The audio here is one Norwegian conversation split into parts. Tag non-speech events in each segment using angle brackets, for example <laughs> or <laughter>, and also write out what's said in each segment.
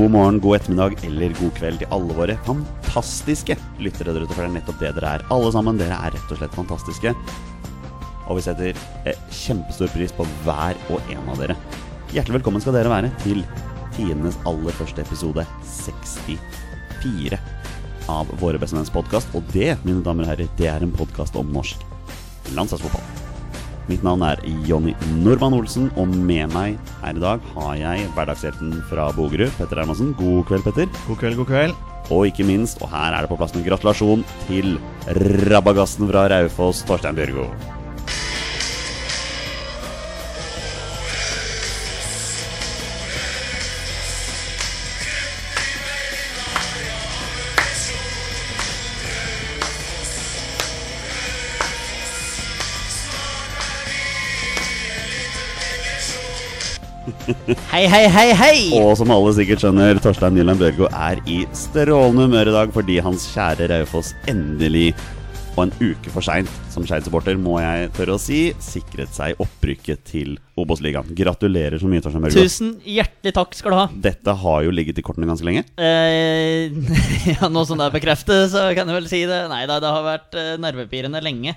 God morgen, god ettermiddag eller god kveld til alle våre fantastiske lyttere der ute. For det er nettopp det dere er. Alle sammen. Dere er rett og slett fantastiske. Og vi setter eh, kjempestor pris på hver og en av dere. Hjertelig velkommen skal dere være til tiendenes aller første episode 64 av Våre bestemenns podkast. Og det, mine damer og herrer, det er en podkast om norsk landslagsfotball. Mitt navn er Jonny Normann Olsen, og med meg her i dag har jeg hverdagshelten fra Bogerud, Petter Hermansen. God kveld, Petter. God kveld, god kveld. Og ikke minst, og her er det på plass en gratulasjon til rabagassen fra Raufoss, Torstein Bjørgo. Hei, hei, hei, hei! Og som alle sikkert skjønner, Torstein Nyland Bjørgo er i strålende humør i dag fordi hans kjære Raufoss endelig, og en uke for seint som Skeid-supporter, må jeg tørre å si, sikret seg opprykket til Obos-ligaen. Gratulerer så mye, Torstein Bjørgo. Tusen hjertelig takk skal du ha. Dette har jo ligget i kortene ganske lenge. Eh, <laughs> ja, Nå som det er bekreftet, så kan jeg vel si det. Nei da, det har vært eh, nervepirrende lenge.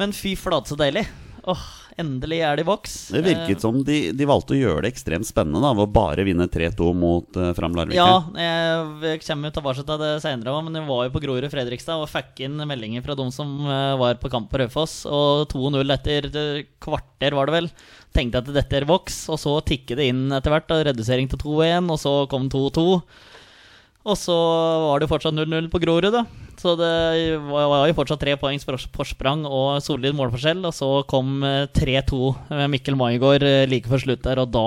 Men fy flate, så deilig. Åh, endelig er de i boks. Det virket som de, de valgte å gjøre det ekstremt spennende da, ved å bare vinne 3-2 mot uh, Fram Larvik. Ja, jeg kommer tilbake til det senere òg, men vi var jo på Grorud Fredrikstad og fikk inn meldinger fra de som eh, var på kamp på Raufoss. Og 2-0 etter eh, kvarter, var det vel. Tenkte at dette er voks, og så tikket det inn etter hvert. Og redusering til 2-1, og så kom 2-2. Og så var det fortsatt 0-0 på Grorud, da. Så det var jo fortsatt tre poengs forsprang og solid målforskjell. Og så kom 3-2 med Mikkel Maigård like før slutt der, og da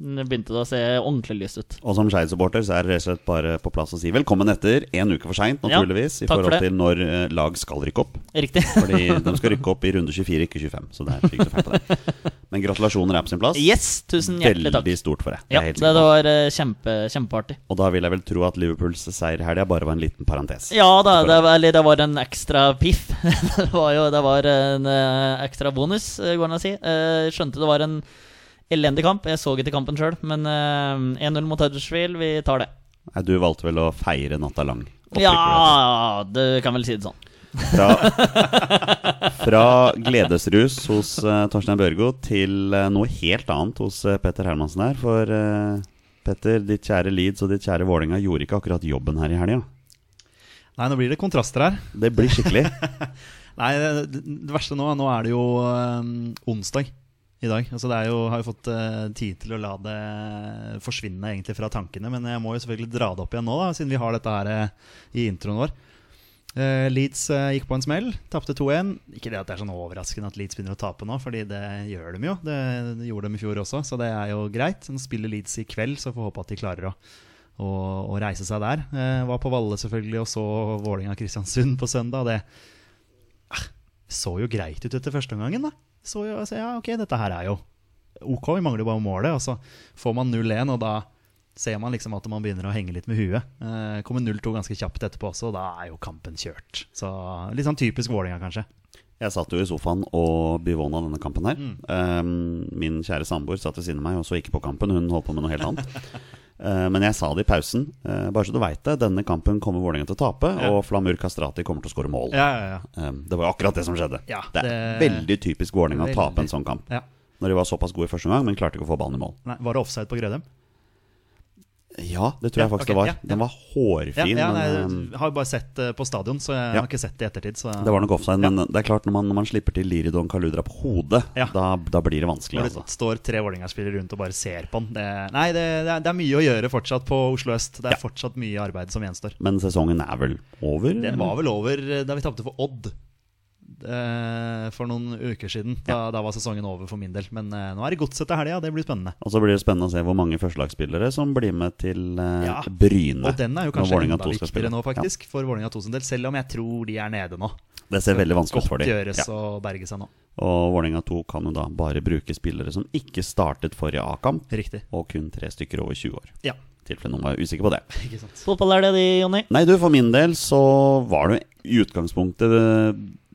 begynte det å se ordentlig lyst ut. Og som Skeid-supporter så er det rett og slett bare på plass å si velkommen etter en uke for seint, naturligvis, ja, i forhold til når uh, lag skal rykke opp. Riktig. <laughs> Fordi de skal rykke opp i runde 24, ikke 25. Så det er ikke feil på det. Men gratulasjoner er på sin plass. Yes, tusen hjertelig takk Veldig stort for det. Ja, det, det var uh, kjempe, kjempeartig. Og da vil jeg vel tro at Liverpools seier her det bare var en liten parentes. Ja da, det var, det var en ekstra piff. <laughs> det var jo det var en uh, ekstra bonus, går det an å si. Skjønte det var en elendig kamp. Jeg så ikke kampen sjøl, men uh, 1-0 mot Huddersfield, vi tar det. Nei, du valgte vel å feire natta lang? Ja, du kan vel si det sånn. Fra, <laughs> fra gledesrus hos uh, Torstein Børgo til uh, noe helt annet hos uh, Petter Hermansen her. For Petter, ditt kjære Leeds og ditt kjære Vålerenga gjorde ikke akkurat jobben her i helga. Nei, nå blir det kontraster her. Det blir skikkelig. <laughs> Nei, det, det, verste nå Nå er det jo onsdag i dag. Altså det jo, har jo fått uh, tid til å la det forsvinne egentlig fra tankene. Men jeg må jo selvfølgelig dra det opp igjen nå, da, siden vi har dette her uh, i introen vår. Uh, Leeds gikk på en smell, tapte 2-1. Ikke det at det er sånn overraskende at Leeds begynner å tape nå, Fordi det gjør de jo. Det, gjorde de i fjor også, så det er jo greit. Nå spiller Leeds i kveld, så får håpe at de klarer å, å, å reise seg der. var på Valle selvfølgelig og så Vålinga-Kristiansund på søndag. Det ah, så jo greit ut etter første omgangen, da. Så jeg, altså, ja, ok, dette her er jo ok, vi mangler bare målet. Og så får man 0-1, og da ser man liksom at man begynner å henge litt med huet. Eh, kommer 0-2 ganske kjapt etterpå også, og da er jo kampen kjørt. Så litt sånn typisk Vålerenga, kanskje. Jeg satt jo i sofaen og bivåna denne kampen her. Mm. Um, min kjære samboer satt ved siden av meg og så ikke på kampen. Hun holdt på med noe helt annet. Uh, men jeg sa det i pausen. Uh, bare så du veit det, denne kampen kommer Vålerenga til å tape, ja. og Flamur Kastrati kommer til å skåre mål. Ja, ja, um, det var jo akkurat det som skjedde. det er veldig typisk Vålerenga å tape en sånn kamp. Når de var såpass gode i første omgang, men klarte ikke å få ballen i mål. Nei, var det offside på Grødem? Ja, det tror jeg faktisk okay, det var. Den var hårfin. Ja, nei, jeg um, har bare sett det på stadion, så jeg har ikke sett det i ettertid. Så. Det var nok offside, men det er klart når man, når man slipper til Liridon Kaludra på hodet, da, da, blir det vanskelig. Når det altså. står tre Vålerenga-spillere rundt og bare ser på den. Det, nei, det, det, er, det, er, mye å gjøre fortsatt på Oslo øst. Det er fortsatt mye arbeid som gjenstår. Men sesongen er vel over? Den var vel over da vi tapte for Odd eh, for noen uker siden. Da, ja. da, var sesongen over for min del. Men eh, nå er det godset til helga. Det blir spennende. Og så blir det spennende å se hvor mange førstelagsspillere som blir med til eh, ja. Bryne. Og den er jo kanskje enda viktigere nå, faktisk, ja. for Vålerenga 2 sin del. Selv om jeg tror de er nede nå. Det ser veldig vanskelig ut for dem. Godt gjøres å berge seg nå. Og Vålerenga 2 kan jo da bare bruke spillere som ikke startet forrige A-kamp, Riktig og kun tre stykker over 20 år. Ja tilfelle noen var usikker på det. <laughs> Fotball er det de, Jonny? Nei, du, For min del så var det i utgangspunktet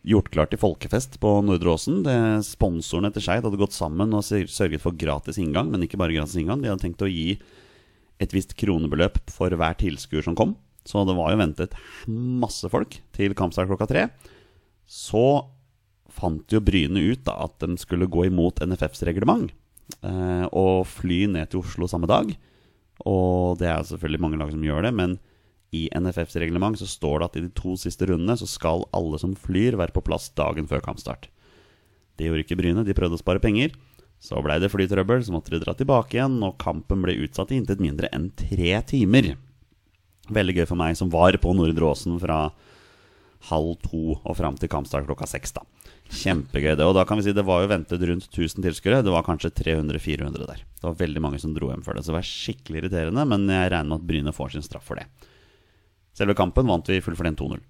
gjort klart til folkefest på Nordre Åsen. Sponsorene til Skeid hadde gått sammen og sørget for gratis inngang, men ikke bare gratis inngang. De hadde tenkt å gi et visst kronebeløp for hver tilskuer som kom. Så det var jo ventet masse folk til kampstart klokka tre. Så fant jo Bryne ut da at de skulle gå imot NFFs reglement eh, og fly ned til Oslo samme dag. Og det er selvfølgelig mange lag som gjør det, men i NFFs reglement så står det at i de to siste rundene så skal alle som flyr, være på plass dagen før kampstart. Det gjorde ikke Bryne, de prøvde å spare penger. Så blei det flytrøbbel, så måtte de dra tilbake igjen, og kampen ble utsatt i intet mindre enn tre timer. Veldig gøy for meg som var på Nordre Åsen fra halv to og fram til kampstart klokka seks. da. Kjempegøy. det, Og da kan vi si det var jo ventet rundt 1000 tilskuere. Det var kanskje 300-400 der. Det var veldig mange som dro hjem før det, så det var skikkelig irriterende. Men jeg regner med at Bryne får sin straff for det. Selve kampen vant vi fullfortjent 2-0.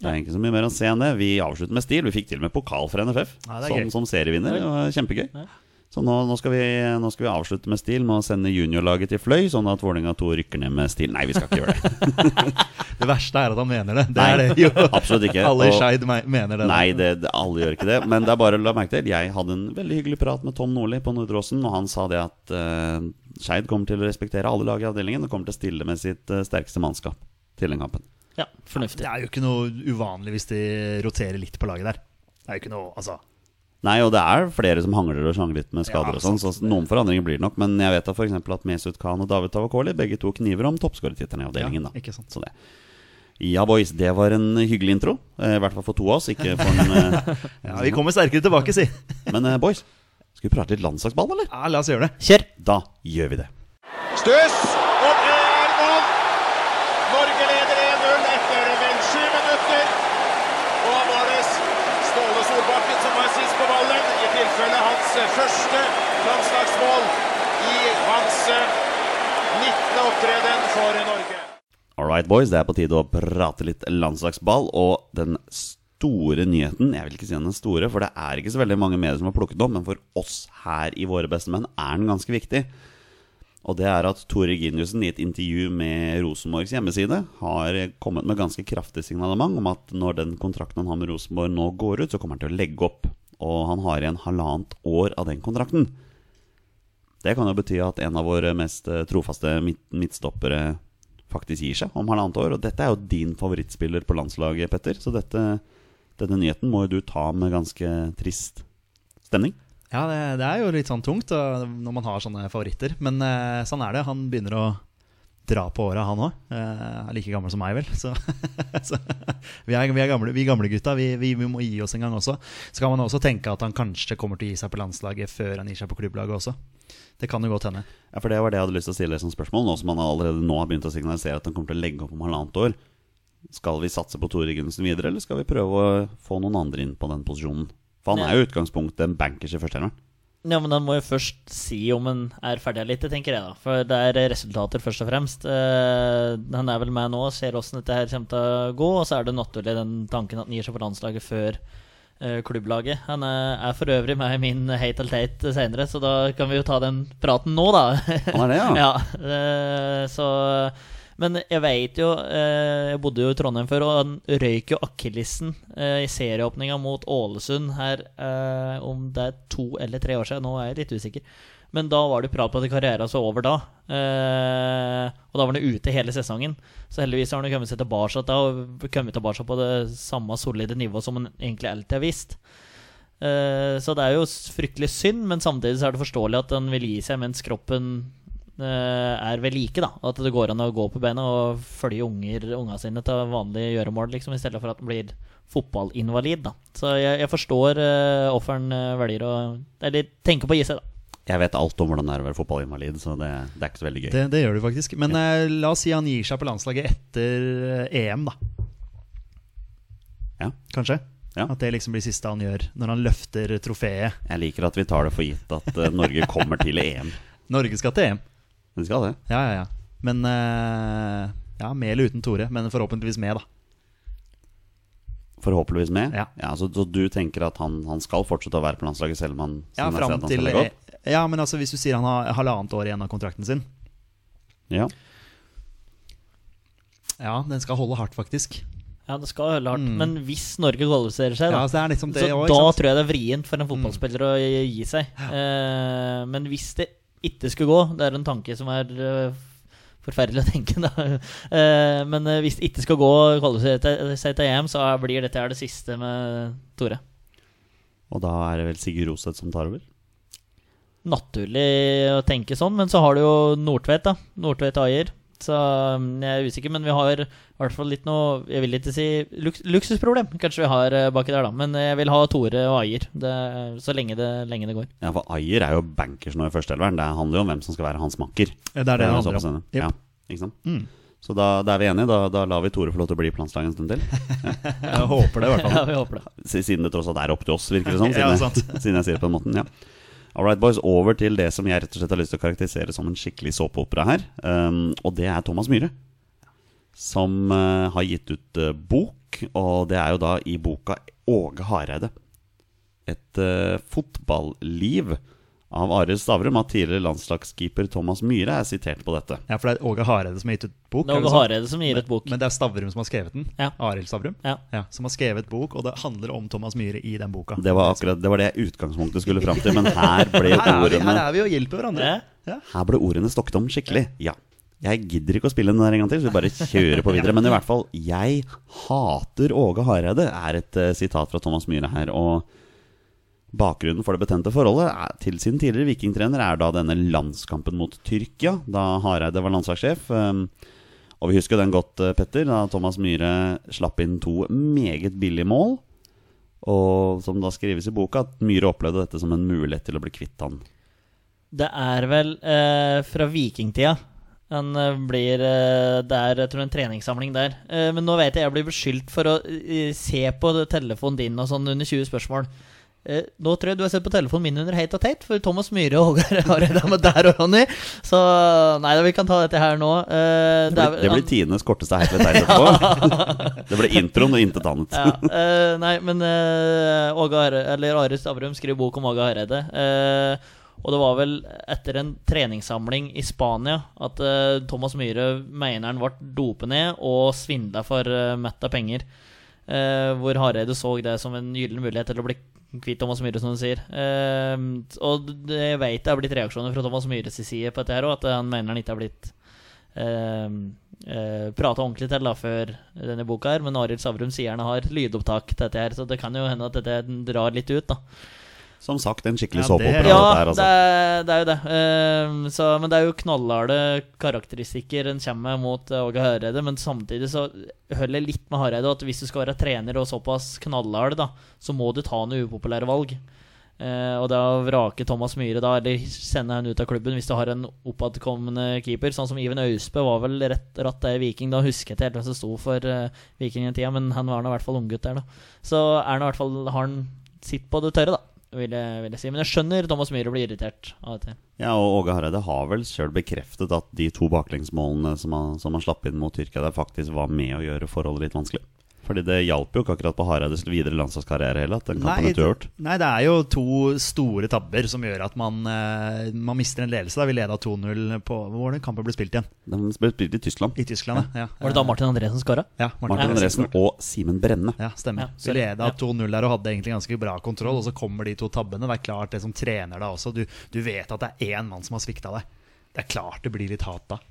Det er ikke så mye mer å se enn det. Vi avslutter med stil. Vi fikk til og med pokal fra NFF Ja, som, som serievinner. Det var kjempegøy. Ja. Så nå, nå, skal vi, nå skal vi avslutte med stil med å sende juniorlaget til Fløy, sånn at Vålerenga 2 rykker ned med stil. Nei, vi skal ikke gjøre det. <laughs> Det verste er at han mener det. Det Nei, er det jo. absolutt ikke. Alle i Skeid mener det. Nei, det, det, alle gjør ikke det. Men det er bare å la merke til. Jeg hadde en veldig hyggelig prat med Tom Nordli på Nordre Åsen, og han sa det at uh, Skeid kommer til å respektere alle lag i avdelingen og kommer til å stille med sitt uh, sterkeste mannskap til den kampen. Ja, fornuftig. Det er jo ikke noe uvanlig hvis de roterer litt på laget der. Det er jo ikke noe, altså Nei, og det er flere som hangler og sjangler litt med skader Ja, og sånn, så noen forandringer blir det nok. Men jeg vet da f.eks. at Mesut Khan og David Tavakoli begge to kniver om toppskårertittelen i avdelingen. Ja, ikke sant. Så det. Ja, boys, det var en hyggelig intro. Eh, I hvert fall for to av oss, ikke for en eh, <laughs> Ja, Vi kommer sterkere tilbake, si. <laughs> Men eh, boys, skal vi prate litt landslagsball, eller? Ja, La oss gjøre det. Kjør! Da gjør vi det. Stuss, og det er mål! Norge leder 1-0 etter vel sju minutter. Og da var det Ståle Solbakken som var sist på ballen. I tilfelle hans første landslagsmål i hans eh, 19. opptreden for Norge. All right, boys, det er på tide å prate litt landslagsball. Og den store nyheten Jeg vil ikke si den store, for det er ikke så veldig mange medier som har plukket opp, men for oss her i Våre bestemenn er den ganske viktig. Og det er at Tore Giniussen i et intervju med Rosenborgs hjemmeside har kommet med ganske kraftig signalement om at når den kontrakten han har med Rosenborg nå går ut, så kommer han til å legge opp. Og han har igjen halvannet år av den kontrakten. Det kan jo bety at en av våre mest eh, trofaste midt midtstoppere faktisk gir seg om halvannet år. Og dette er jo din favorittspiller på landslaget, Petter. Så dette, denne nyheten må jo du ta med ganske trist stemning. Ja, det, det er jo litt sånn tungt når man har sånne favoritter. Men eh, sånn er det. Han begynner å dra på åra, han òg. Eh, er like gammel som meg, vel. <laughs> Så, så vi, er, vi er gamle, vi gamle gutta. Vi, vi, vi må gi oss en gang også. Så kan man også tenke at han kanskje kommer til å gi seg på landslaget før han gir seg på klubblaget også. Det kan jo godt hende. Ja, for Det var det jeg hadde lyst til å stille som spørsmål, nå som han allerede nå har begynt å signalisere at han kommer til å legge opp om halvannet år. Skal vi satse på Tore Gundersen videre, eller skal vi prøve å få noen andre inn på den posisjonen? For han er jo i utgangspunktet en bankers i førsteelveren. Ja, men han må jo først si om han er ferdig litt, tenker jeg da. For det er resultater først og fremst. Eh, han er vel med nå og ser åssen dette her kommer til å gå. Og så er det naturlig den tanken at han gir seg på landslaget før eh, klubblaget. Han er, er for øvrig med i min hate eller tate senere, så da kan vi jo ta den praten nå, da. Han er det, ja? <laughs> ja eh, så Men jeg veit jo eh, Jeg bodde jo i Trondheim før, og han røyk jo akillesen eh, i serieåpninga mot Ålesund her eh, om det er to eller tre år siden. Nå er jeg litt usikker. Men da var det prat på at karrieren så over da. Og da var han ute hele sesongen. Så heldigvis har han kommet seg tilbake da, og kommet tilbake på det samme solide nivået som han egentlig alltid har visst. Eh, så det er jo fryktelig synd, men samtidig så er det forståelig at han vil gi seg mens kroppen er ved like. da At det går an å gå på beina og følge unger, unga sine til vanlige gjøremål, liksom, i stedet for at den blir fotballinvalid. da Så jeg, jeg forstår uh, offeren eh, velger å Eller tenker på å gi seg, da. Jeg vet alt om hvordan det er å være fotballinvalid, så det, det er ikke så veldig gøy. Det, det gjør du faktisk. Men eh, la oss si han gir seg på landslaget etter eh, EM, da. Ja. Kanskje? Ja. At det liksom blir siste han gjør når han løfter trofeet. Jeg liker at vi tar det for gitt at eh, Norge kommer til EM. <laughs> Norge skal til EM. Vi skal det. Ja, ja, ja. Men eh, Ja, med eller uten Tore, men forhåpentligvis med, da. Forhåpentligvis med. Ja. så, så du tenker at han, han skal fortsette å være på landslaget selv om han Ja, fram at han skal til legge opp? Ja, men altså hvis du sier han har halvannet år igjen av kontrakten sin Ja. Ja, den skal holde hardt, faktisk. Ja, det skal holde hardt. Men hvis Norge kvalifiserer seg, da Ja, så det er liksom det så også, da tror jeg det er vrient for en fotballspiller å gi seg. Eh, men hvis det ikke skulle gå, det er en tanke som er eh, forferdelig å tenke, da. <laughs> Eh, men eh, hvis det ikke skal gå å kvalifisere seg til EM, så blir dette her det siste med Tore. Og da er det vel Sigurd Roseth som tar over? Naturlig å tenke sånn, men så har du jo Nordtvedt, da. Nordtvedt Ajer. Så mm, jeg er usikker, men vi har i hvert fall litt noe Jeg vil ikke si luks luksusproblem, kanskje vi har eh, baki der, da. Men jeg vil ha Tore og Ayer det, så lenge det, lenge det går. Ja, for Ayer er jo bankers nå i førsteelveren. Det handler jo om hvem som skal være hans makker. Det er det det handler om. Ja, ikke sant? Mm. Så da, da er vi enige. Da, da lar vi Tore få lov til å bli i landslaget en stund til. <laughs> Jeg håper det, i hvert fall. <laughs> Ja, vi håper det. Siden det tross alt er opp til oss, virker det som. <laughs> Sånn, Siden, ja, siden jeg sier det på den måten. Ja. All right, boys. Over til det som jeg rett og slett har lyst til å karakterisere som en skikkelig såpeopera her. Um, og det er Thomas Myhre. Som uh, har gitt ut uh, bok, og det er jo da i boka Åge Hareide. Et uh, fotballiv av Arild Stavrum. At tidligere landslagskeeper Thomas Myhre er sitert på dette. Ja, for det er Åge Hareide som har gitt ut bok. Det er er Åge sånn? Hareide som gir ut bok. Men det er Stavrum som har skrevet den. Ja. Arild Stavrum. Ja. Ja, som har skrevet bok, og det handler om Thomas Myhre i den boka. Det var akkurat det var det jeg utgangspunktet skulle fram til, men her ble her, er vi, ordene her er vi og hjelper hverandre. Ja. Her ble ordene stokket om skikkelig. Ja. Jeg gidder ikke å spille den der en gang til, så vi bare kjører på videre. Men i hvert fall, 'Jeg hater Åge Hareide' er et uh, sitat fra Thomas Myhre her. Og bakgrunnen for det betente forholdet til sin tidligere vikingtrener er da denne landskampen mot Tyrkia, da Hareide var landslagssjef. Um, og vi husker den godt, eh, Petter, da Thomas Myhre slapp inn to meget billige mål. Og som da skrives i boka, at Myhre opplevde dette som en mulighet til å bli kvitt han. Det er vel eh, fra vikingtida. Han eh, blir eh, Det er jeg tror, en treningssamling der. Men nå vet jeg jeg blir beskyldt for å se på telefonen din og sånn under 20 spørsmål. Eh, nå tror jeg du har sett på telefonen min under Heit og Teit, for Thomas Myhre og Hågar har redda med der og Ronny. Så nei, vi kan ta dette her nå. Eh, Det blir, er- det blir tidenes korteste Hate og Tate etterpå. Det ble introen og intet annet. ja, eh, nei, men eh, Åge Hare- eller Are Stavrum skriver bok om Åge Hareide. eh, og det var vel etter en treningssamling i Spania at eh, Thomas Myhre mener han ble dopet ned og svindla for mett av penger. Eh, hvor Hareide så det som en gyllen mulighet til å bli kvitt Thomas Myhre, som du sier. Eh, og jeg vet det har blitt reaksjoner fra Thomas Myhres side på dette her òg, at han mener han ikke har blitt uh, prata ordentlig til da før denne boka her, men Arild Savrum sier han har lydopptak til dette her, så det kan jo hende at dette drar litt ut, da. Som sagt, en skikkelig Ja, såpeopera. det- Ja, dette her, det, altså. er, det er jo det. Uh, så, men det er jo knallharde karakteristikker en kommer med mot eh, Åge Hareide. Men samtidig så holder jeg litt med Hareide at hvis du skal være trener og såpass knallhard, da, så må du ta noen upopulære valg. Uh, og det å vrake Thomas Myhre da, eller sende han ut av klubben hvis du har en oppadkommende keeper, sånn som Iven Austbø var vel rett ratt der i Viking. Da husker jeg ikke helt hvem som sto for uh, Viking i tida, men han var nå i hvert fall unggutt der, da. Så er han i hvert fall har han sitt på det tørre, da. Vil jeg, vil jeg si. Men jeg skjønner Thomas Myhre blir irritert av dette. Ja, og Åge Hareide har vel sjøl bekreftet at de to baklengsmålene som han, som han slapp inn mot Tyrkia, der faktisk var med å gjøre forholdet litt vanskelig. Fordi det hjalp jo ikke akkurat på Hareides videre landslagskarriere heller, at den kampen Nei, er nei, det er jo to store tabber som gjør at man, eh, man mister en ledelse. Da. Vi leda 2-0 på Hvor var det kampen ble spilt igjen? Den ble spilt i Tyskland. I Tyskland, ja. Var det da Martin Andresen skåra? Ja, Martin Martin Andresen og Simen Brenne. Ja, stemmer. Ja, vi sorry. leda 2-0 der og hadde egentlig ganske bra kontroll, og så kommer de to tabbene. Det er klart, det som trener deg også, du, du vet at det er én mann som har svikta deg. Det er klart det blir litt hat da.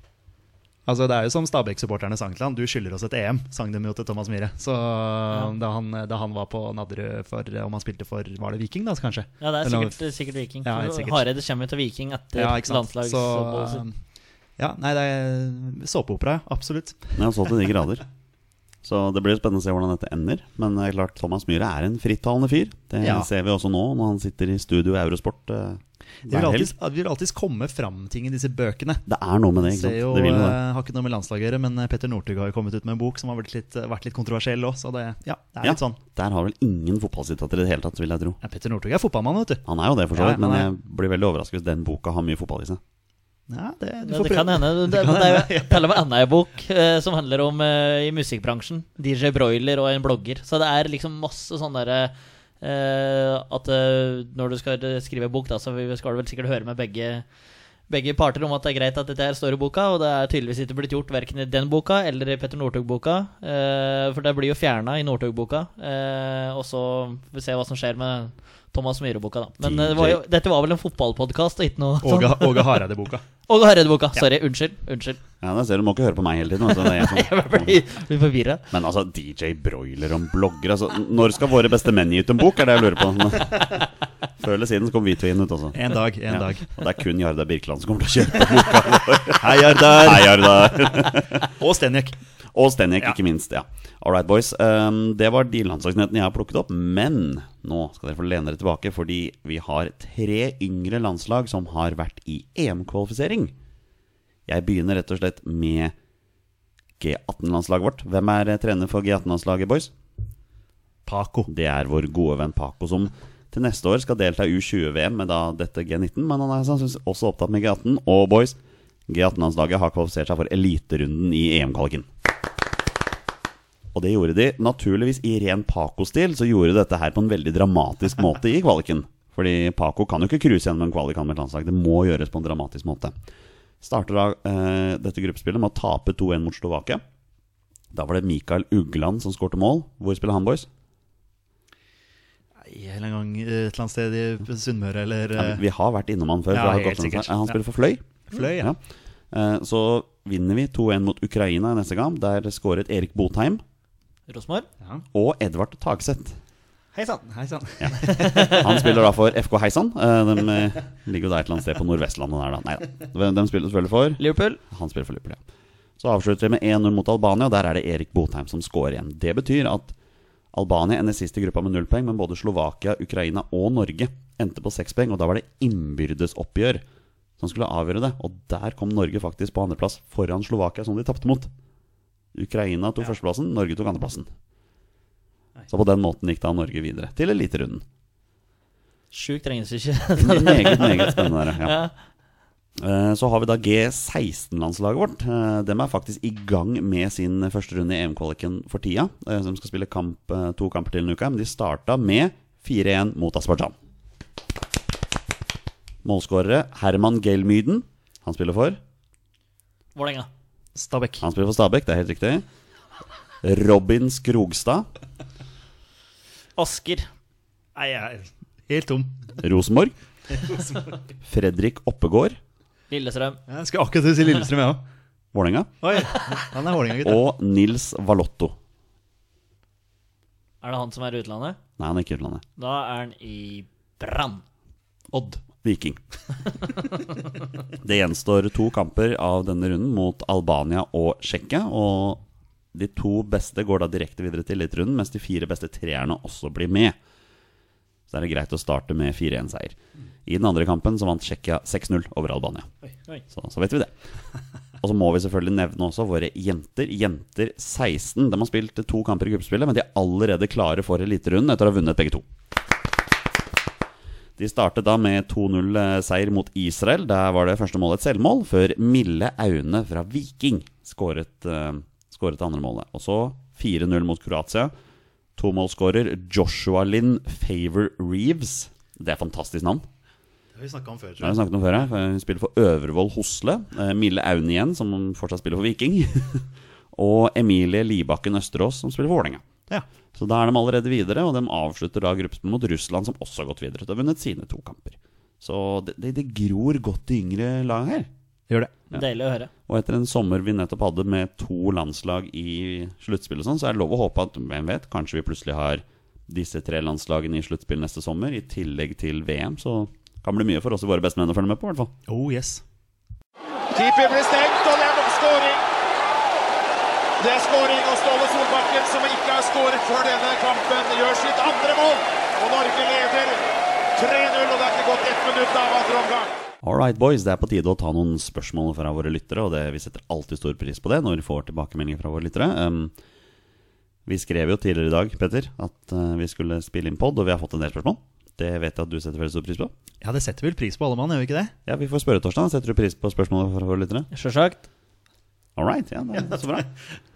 Altså Det er jo som Stabæk-supporterne sang til han 'Du skylder oss et EM', sang de jo til Thomas Myhre. Så da, han, da han var på Nadderud for Om han spilte for Var det Viking, da, kanskje? Ja, det er Eller- sikkert, sikkert Viking. Ja. Hareide kommer jo til Viking etter Ja. Så landslagsoppholdet sitt. Ja, nei, det er såpeopera. Absolutt. Ja, så til de grader. Så det blir spennende å se hvordan dette ender. Men det er klart, Thomas Myhre er en frittalende fyr. Det Ja. ser vi også nå, når han sitter i studio i Eurosport. eh, Det vil alltid, vil alltid komme fram ting i disse bøkene. Det er noe med det. ikke Ser sant? jo, Det jo det. eh, har ikke noe med landslaget å gjøre, men eh, Petter Northug har jo kommet ut med en bok som har vært litt, vært litt kontroversiell òg, så det, ja, det er Ja, litt sånn. Der har vel ingen fotballsitater i det hele tatt, vil jeg tro. Ja, Petter Northug er fotballmann, vet du. Han er jo det, for så vidt, men jeg blir veldig overrasket hvis den boka har mye fotball i seg. Ja, det, du får det kan hende. Det, kan det er jo til og med enda en bok eh, som handler om eh, i musikkbransjen. DJ Broiler og en blogger. Så det er liksom masse sånn derre eh, At eh, når du skal skrive bok, da, så skal du vel sikkert høre med begge begge parter om at det er greit at dette her står i boka, og det er tydeligvis ikke blitt gjort verken i den boka eller i Petter Northug-boka. Eh, for det blir jo fjerna i Northug-boka. Eh, og så får vi se hva som skjer med Thomas Myhre-boka, da. Men eh, det var jo, dette var vel en fotballpodkast og ikke noe Åge, Åge Hareide-boka. <laughs> Og Hareideboka. Sorry. Unnskyld. Unnskyld. Ja, da ser du, må ikke høre på meg hele tiden. Altså, det er jeg som, <laughs> Jeg blir blir forvirra. men altså, DJ Broiler om blogger altså, Når skal våre beste menn gi ut en bok, er det jeg lurer på. <laughs> Før eller siden så kommer vi to inn ut, altså. En dag, en Ja. dag. Og det er kun Jarda Birkeland som kommer til å kjøpe boka <laughs> vår. Hei, Jardar! Hei, Jarda. Og Stenjek. Og Stenjek, Ja. ikke minst. ja All right, boys. Um, det var de landslagsnyhetene jeg har plukket opp. Men nå skal dere få lene dere tilbake, fordi vi har tre yngre landslag som har vært i EM-kvalifisering. Jeg begynner rett og slett med G18-landslaget vårt. Hvem er eh, trener for G18-landslaget, boys? Paco. Det er vår gode venn Paco, som til neste år skal delta i U20-VM med da dette G19. Men han er sannsynligvis også opptatt med G18. Og boys, G18-landslaget har kvalifisert seg for eliterunden i EM-kvaliken. Og det gjorde de naturligvis i ren Paco-stil. Så gjorde de dette her på en veldig dramatisk <laughs> måte i kvaliken. Fordi Paco kan jo ikke cruise gjennom en kvalik med et landslag. Det må gjøres på en dramatisk måte. Starter da eh, dette gruppespillet med å tape 2-1 mot Slovakia. Da var det Mikael Ugland som skårte mål. Hvor spiller han, boys? Nei, En gang eh, et eller annet sted i Sunnmøre eller Ja, eh, vi har vært innom han før. Ja, helt sikkert. Han spiller for Fløy. Fløy. Ja. ja. Så vinner vi 2-1 mot Ukraina neste gang. Der skåret Erik Botheim Rosmar. Ja. og Edvard Tagseth. Hei sann. Hei. Han spiller da for FK Heisan. Eh, De eh, ligger jo der et eller annet sted på Nordvestlandet der, da. Nei da. De spiller selvfølgelig for Liverpool. Han spiller for Liverpool, ja. Så avslutter vi med 1-0 mot Albania, og der er det Erik Botheim som scorer igjen. Det betyr at Albania ender sist i gruppa med null poeng, men både Slovakia, Ukraina og Norge endte på seks poeng, og da var det innbyrdes oppgjør som skulle avgjøre det. Og der kom Norge faktisk på andreplass foran Slovakia, som de tapte mot. Ukraina tok førsteplassen, Norge tok andreplassen. Så på den måten gikk da Norge videre til eliterunden. Sjukt regnestykke. <laughs> Meget, meget spennende. Der, ja. Eh, Så har vi da G16-landslaget vårt. Eh, De er faktisk i gang med sin første runde i EM-kvaliken for tida. eh, De skal spille kamp, eh, to kamper til en uke, men de starta med 4-1 mot Aserbajdsjan. Målskårere Herman Gelmyden. Han spiller for Vålerenga. Stabæk. Han spiller for Stabæk, det er helt riktig. Robin Skrogstad. Asker. Nei, jeg er helt tom. Rosenborg. Fredrik Oppegård. Lillestrøm. Jeg skal akkurat til å si Lillestrøm, jeg òg. Vålerenga. Han er Vålerenga-gutt. Og Nils Valotto. Er det han som er i utlandet? Nei, han er ikke i utlandet. Da er han i Brann. Odd. Viking. Det gjenstår to kamper av denne runden mot Albania og Tsjekkia. Og de to beste går da direkte videre til eliterunden, mens de fire beste treerne også blir med. Så er det greit å starte med 4-1-seier. I den andre kampen så vant Tsjekkia 6-0 over Albania. Oi. Så, så vet vi det. Og så må vi selvfølgelig nevne også våre jenter. Jenter 16. De har spilt to kamper i gruppespillet, men de er allerede klare for eliterunden etter å ha vunnet begge to. De startet da med 2-0-seier mot Israel. Der var det første målet et selvmål, før Mille Aune fra Viking skåret, uh, skåret det andre målet. Og så 4-0 mot Kroatia. Tomålsskårer Joshua Lynn Favor Reeves. Det er fantastisk navn. Det har vi snakka om før, Det har vi snakket om før. Hun spiller for Øvrevoll Hosle. Eh, Mille Aune igjen, som fortsatt spiller for Viking. <laughs> og Emilie Libakken Østerås, som spiller for Vålerenga. Ja. Så da er de allerede videre, og de avslutter da gruppen mot Russland, som også har gått videre. De har vunnet sine to kamper. Så det, det, det gror godt i yngre lag her. Gjør det. Ja. Deilig å høre. Og etter en sommer vi nettopp hadde med to landslag i sluttspill og sånn, så er det lov å håpe at hvem vet, kanskje vi plutselig har disse tre landslagene i sluttspill neste sommer, i tillegg til VM. Så kan bli mye for oss i våre beste menn å følge med på, i hvert fall. Oh yes. Keeper blir stengt, og det er nok skåring. Det er skåring, og Ståle Solbakken, som ikke har skåret før denne kampen, gjør sitt andre mål. Og Norge leder 3-0, og det er ikke gått ett minutt av andre omgang. All right, boys. Det er på tide å ta noen spørsmål fra våre lyttere, og det, vi setter alltid stor pris på det når vi får tilbakemeldinger fra våre lyttere. Um, vi skrev jo tidligere i dag, Petter, at uh, vi skulle spille inn pod, og vi har fått en del spørsmål. Det vet jeg at du setter veldig stor pris på. Ja, det setter vel pris på alle mann, gjør vi ikke det? Ja, Vi får spørre, Torstein. Setter du pris på spørsmål fra våre lyttere? Sjølsagt. All right, ja, det er så bra. <laughs>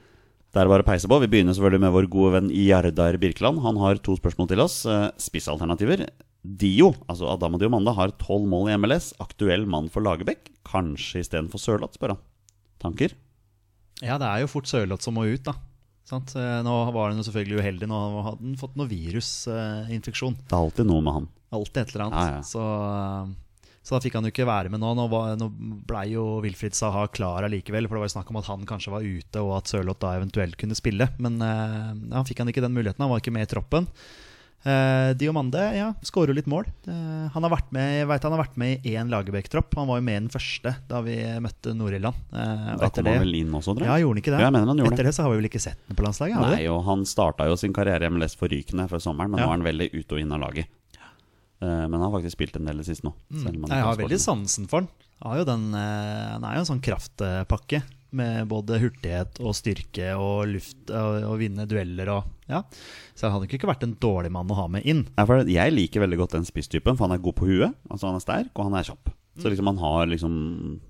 Det er bare å peise på. Vi begynner selvfølgelig med vår gode venn Jardar Birkeland. Han har to spørsmål til oss. Eh, Spissalternativer. Dio, altså Adam og Diomanda, har tolv mål i MLS. Aktuell mann for Lagerbäck. Kanskje istedenfor Sørloth, spør han. Tanker? Ja, det er jo fort Sørloth som må ut, da. Sant? Eh, Nå var han jo selvfølgelig uheldig. Nå hadde han fått noe virusinfeksjon. Det er alltid noe med han. Alltid et eller annet. Ja, ja. Så eh, Så da fikk han jo ikke være med nå. Nå, var, nå blei jo Wilfried Saha klar allikevel, for det var jo snakk om at han kanskje var ute, og at Sørloth da eventuelt kunne spille. Men eh, ja, han fikk han ikke den muligheten. Han var ikke med i troppen. Eh, Diomande ja, skårer jo litt mål. Eh, han har vært med jeg vet han har vært med i én Lagerbäck-tropp. Han var jo med i den første da vi møtte Nord-Irland. Eh, Da kom han det- vel inn også, tror Ja, gjorde han ikke det? Ja, jeg mener han gjorde Etter det så har vi vel ikke sett den på landslaget? har Nei, det? og han starta jo sin karriere i MLS forrykende før sommeren, men Ja. nå er han veldig ute og inn av laget. Eh, men han har faktisk spilt en del i siste nå. han Jeg har veldig sansen for han. Den, eh, han er jo en sånn kraftpakke med både hurtighet og styrke og luft og, og vinne dueller og Ja. Så han hadde ikke vært en dårlig mann å ha med inn. Jeg liker veldig godt den spisstypen, for han er god på huet. Altså Han er sterk, og han er kjapp. Så liksom han har liksom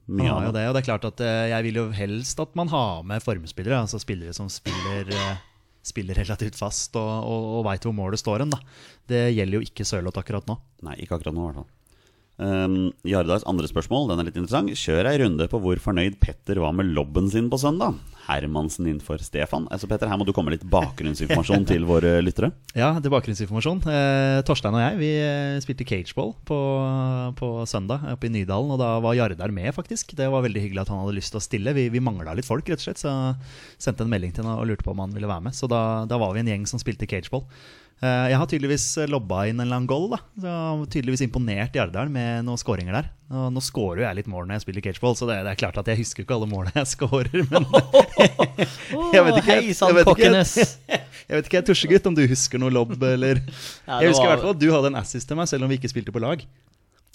Han mye har jo av det. og det er klart at eh, jeg vil jo helst at man har med formspillere. Altså spillere som spiller, eh, spiller relativt fast og, og, og veit hvor målet står hen. Det gjelder jo ikke Sørloth akkurat nå. Nei, ikke akkurat nå, i hvert fall. Um, Jardars andre spørsmål den er litt interessant. Kjør ei runde på hvor fornøyd Petter var med lobben sin på søndag. Hermansen innenfor Stefan. Altså Petter, Her må du komme litt bakgrunnsinformasjon <laughs> til våre lyttere. Ja, til bakgrunnsinformasjon. Eh, Torstein og jeg vi eh, spilte cageball på, på søndag oppe i Nydalen. Og da var Jardar med, faktisk. Det var veldig hyggelig at han hadde lyst til å stille. Vi, vi mangla litt folk, rett og slett. Så jeg sendte en melding til han og lurte på om han ville være med. Så da, da var vi en gjeng som spilte cageball. Eh, jeg har tydeligvis lobba inn en eller annen goal. da Så tydeligvis imponert Jardar med noen skåringer der. Og nå scorer jo jeg litt mål når jeg spiller cageball, så det, det er klart at jeg husker ikke alle målene jeg <laughs> scorer. Men <laughs> <laughs> Jeg vet ikke, jeg vet ikke. jeg vet ikke, jeg tusjegutt, om du husker noe lobb, eller Jeg husker i hvert fall at du hadde en assist til meg, selv om vi ikke spilte på lag.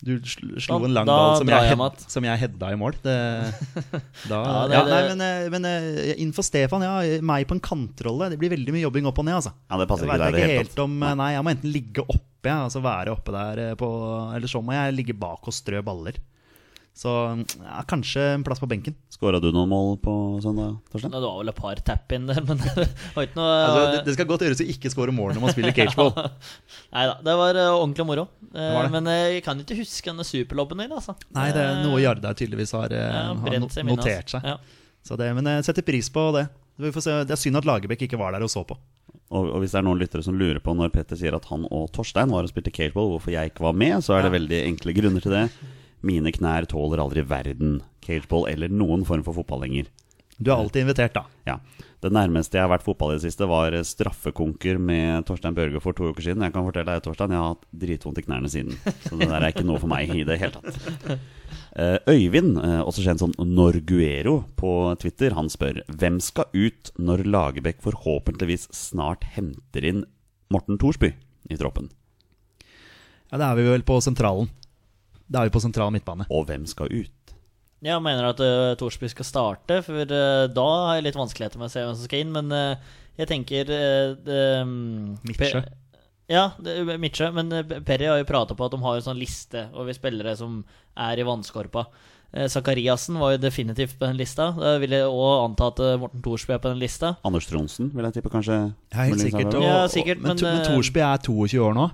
Du slo Da- en lang ball som jeg, jeg som jeg hedda i mål. Det, <laughs> da, Ja, ja, nei, men, eh, men eh, innenfor Stefan, ja, meg på en kantrolle. Det blir veldig mye jobbing opp og ned. Altså. Ja, Det passer Jeg ikke det ikke helt om eh, Nei, jeg må enten ligge oppe, ja, altså være oppe der på Eller så må jeg ligge bak og strø baller. Så ja, kanskje en plass på benken. Skåra du noen mål på søndag, Torstein? Det var vel et par tap-in der, men <laughs> det var ikke noe Altså, det, det skal godt gjøres å ikke skåre mål når man spiller <laughs> cageball. Nei da, det var eh, ordentlig moro. Eh, var. Men eh, jeg kan ikke huske denne superlobben din, altså. Nei, det er noe Jardar tydeligvis har, Ja, har notert altså. seg. Ja. Så det, men jeg setter pris på det. Vi får se. Det er synd at Lagerbäck ikke var der og så på. Og, og hvis det er noen lyttere som lurer på når Petter sier at han og Torstein var og spilte cageball, hvorfor jeg ikke var med, så er det veldig enkle grunner til det. Mine knær tåler aldri verden cageball eller noen form for fotball lenger. Du er alltid invitert, da. Ja. Det nærmeste jeg har vært fotball i det siste, var straffekonker med Torstein Børge for to uker siden. Jeg kan fortelle deg, Torstein, jeg har hatt dritvondt i knærne siden. Så det der er ikke noe for meg i det hele tatt. Eh, Øyvind, eh, også kjent som Norguero på Twitter, han spør hvem skal ut når Lagerbäck forhåpentligvis snart henter inn Morten Thorsby i troppen? Ja, Det er vi vel på sentralen. Det er vi på sentral midtbane. Og hvem skal ut? Jeg mener at uh, Thorsby skal starte, for uh, da har jeg litt vanskeligheter med å se hvem som skal inn. Men uh, jeg tenker uh, um, Midtsjø. Ja, det, Midtsjø. Men Perry har jo prata på at de har en sånn liste over spillere som er i vannskorpa. Zakariassen var jo definitivt på den lista. Da vil jeg òg anta at Morten Thorsby er på den lista. Anders Tronsen, vil jeg tippe, kanskje? Ja, helt sikkert. er Og. Ja, sikkert, men, men, men eh, Thorsby er 22 år nå,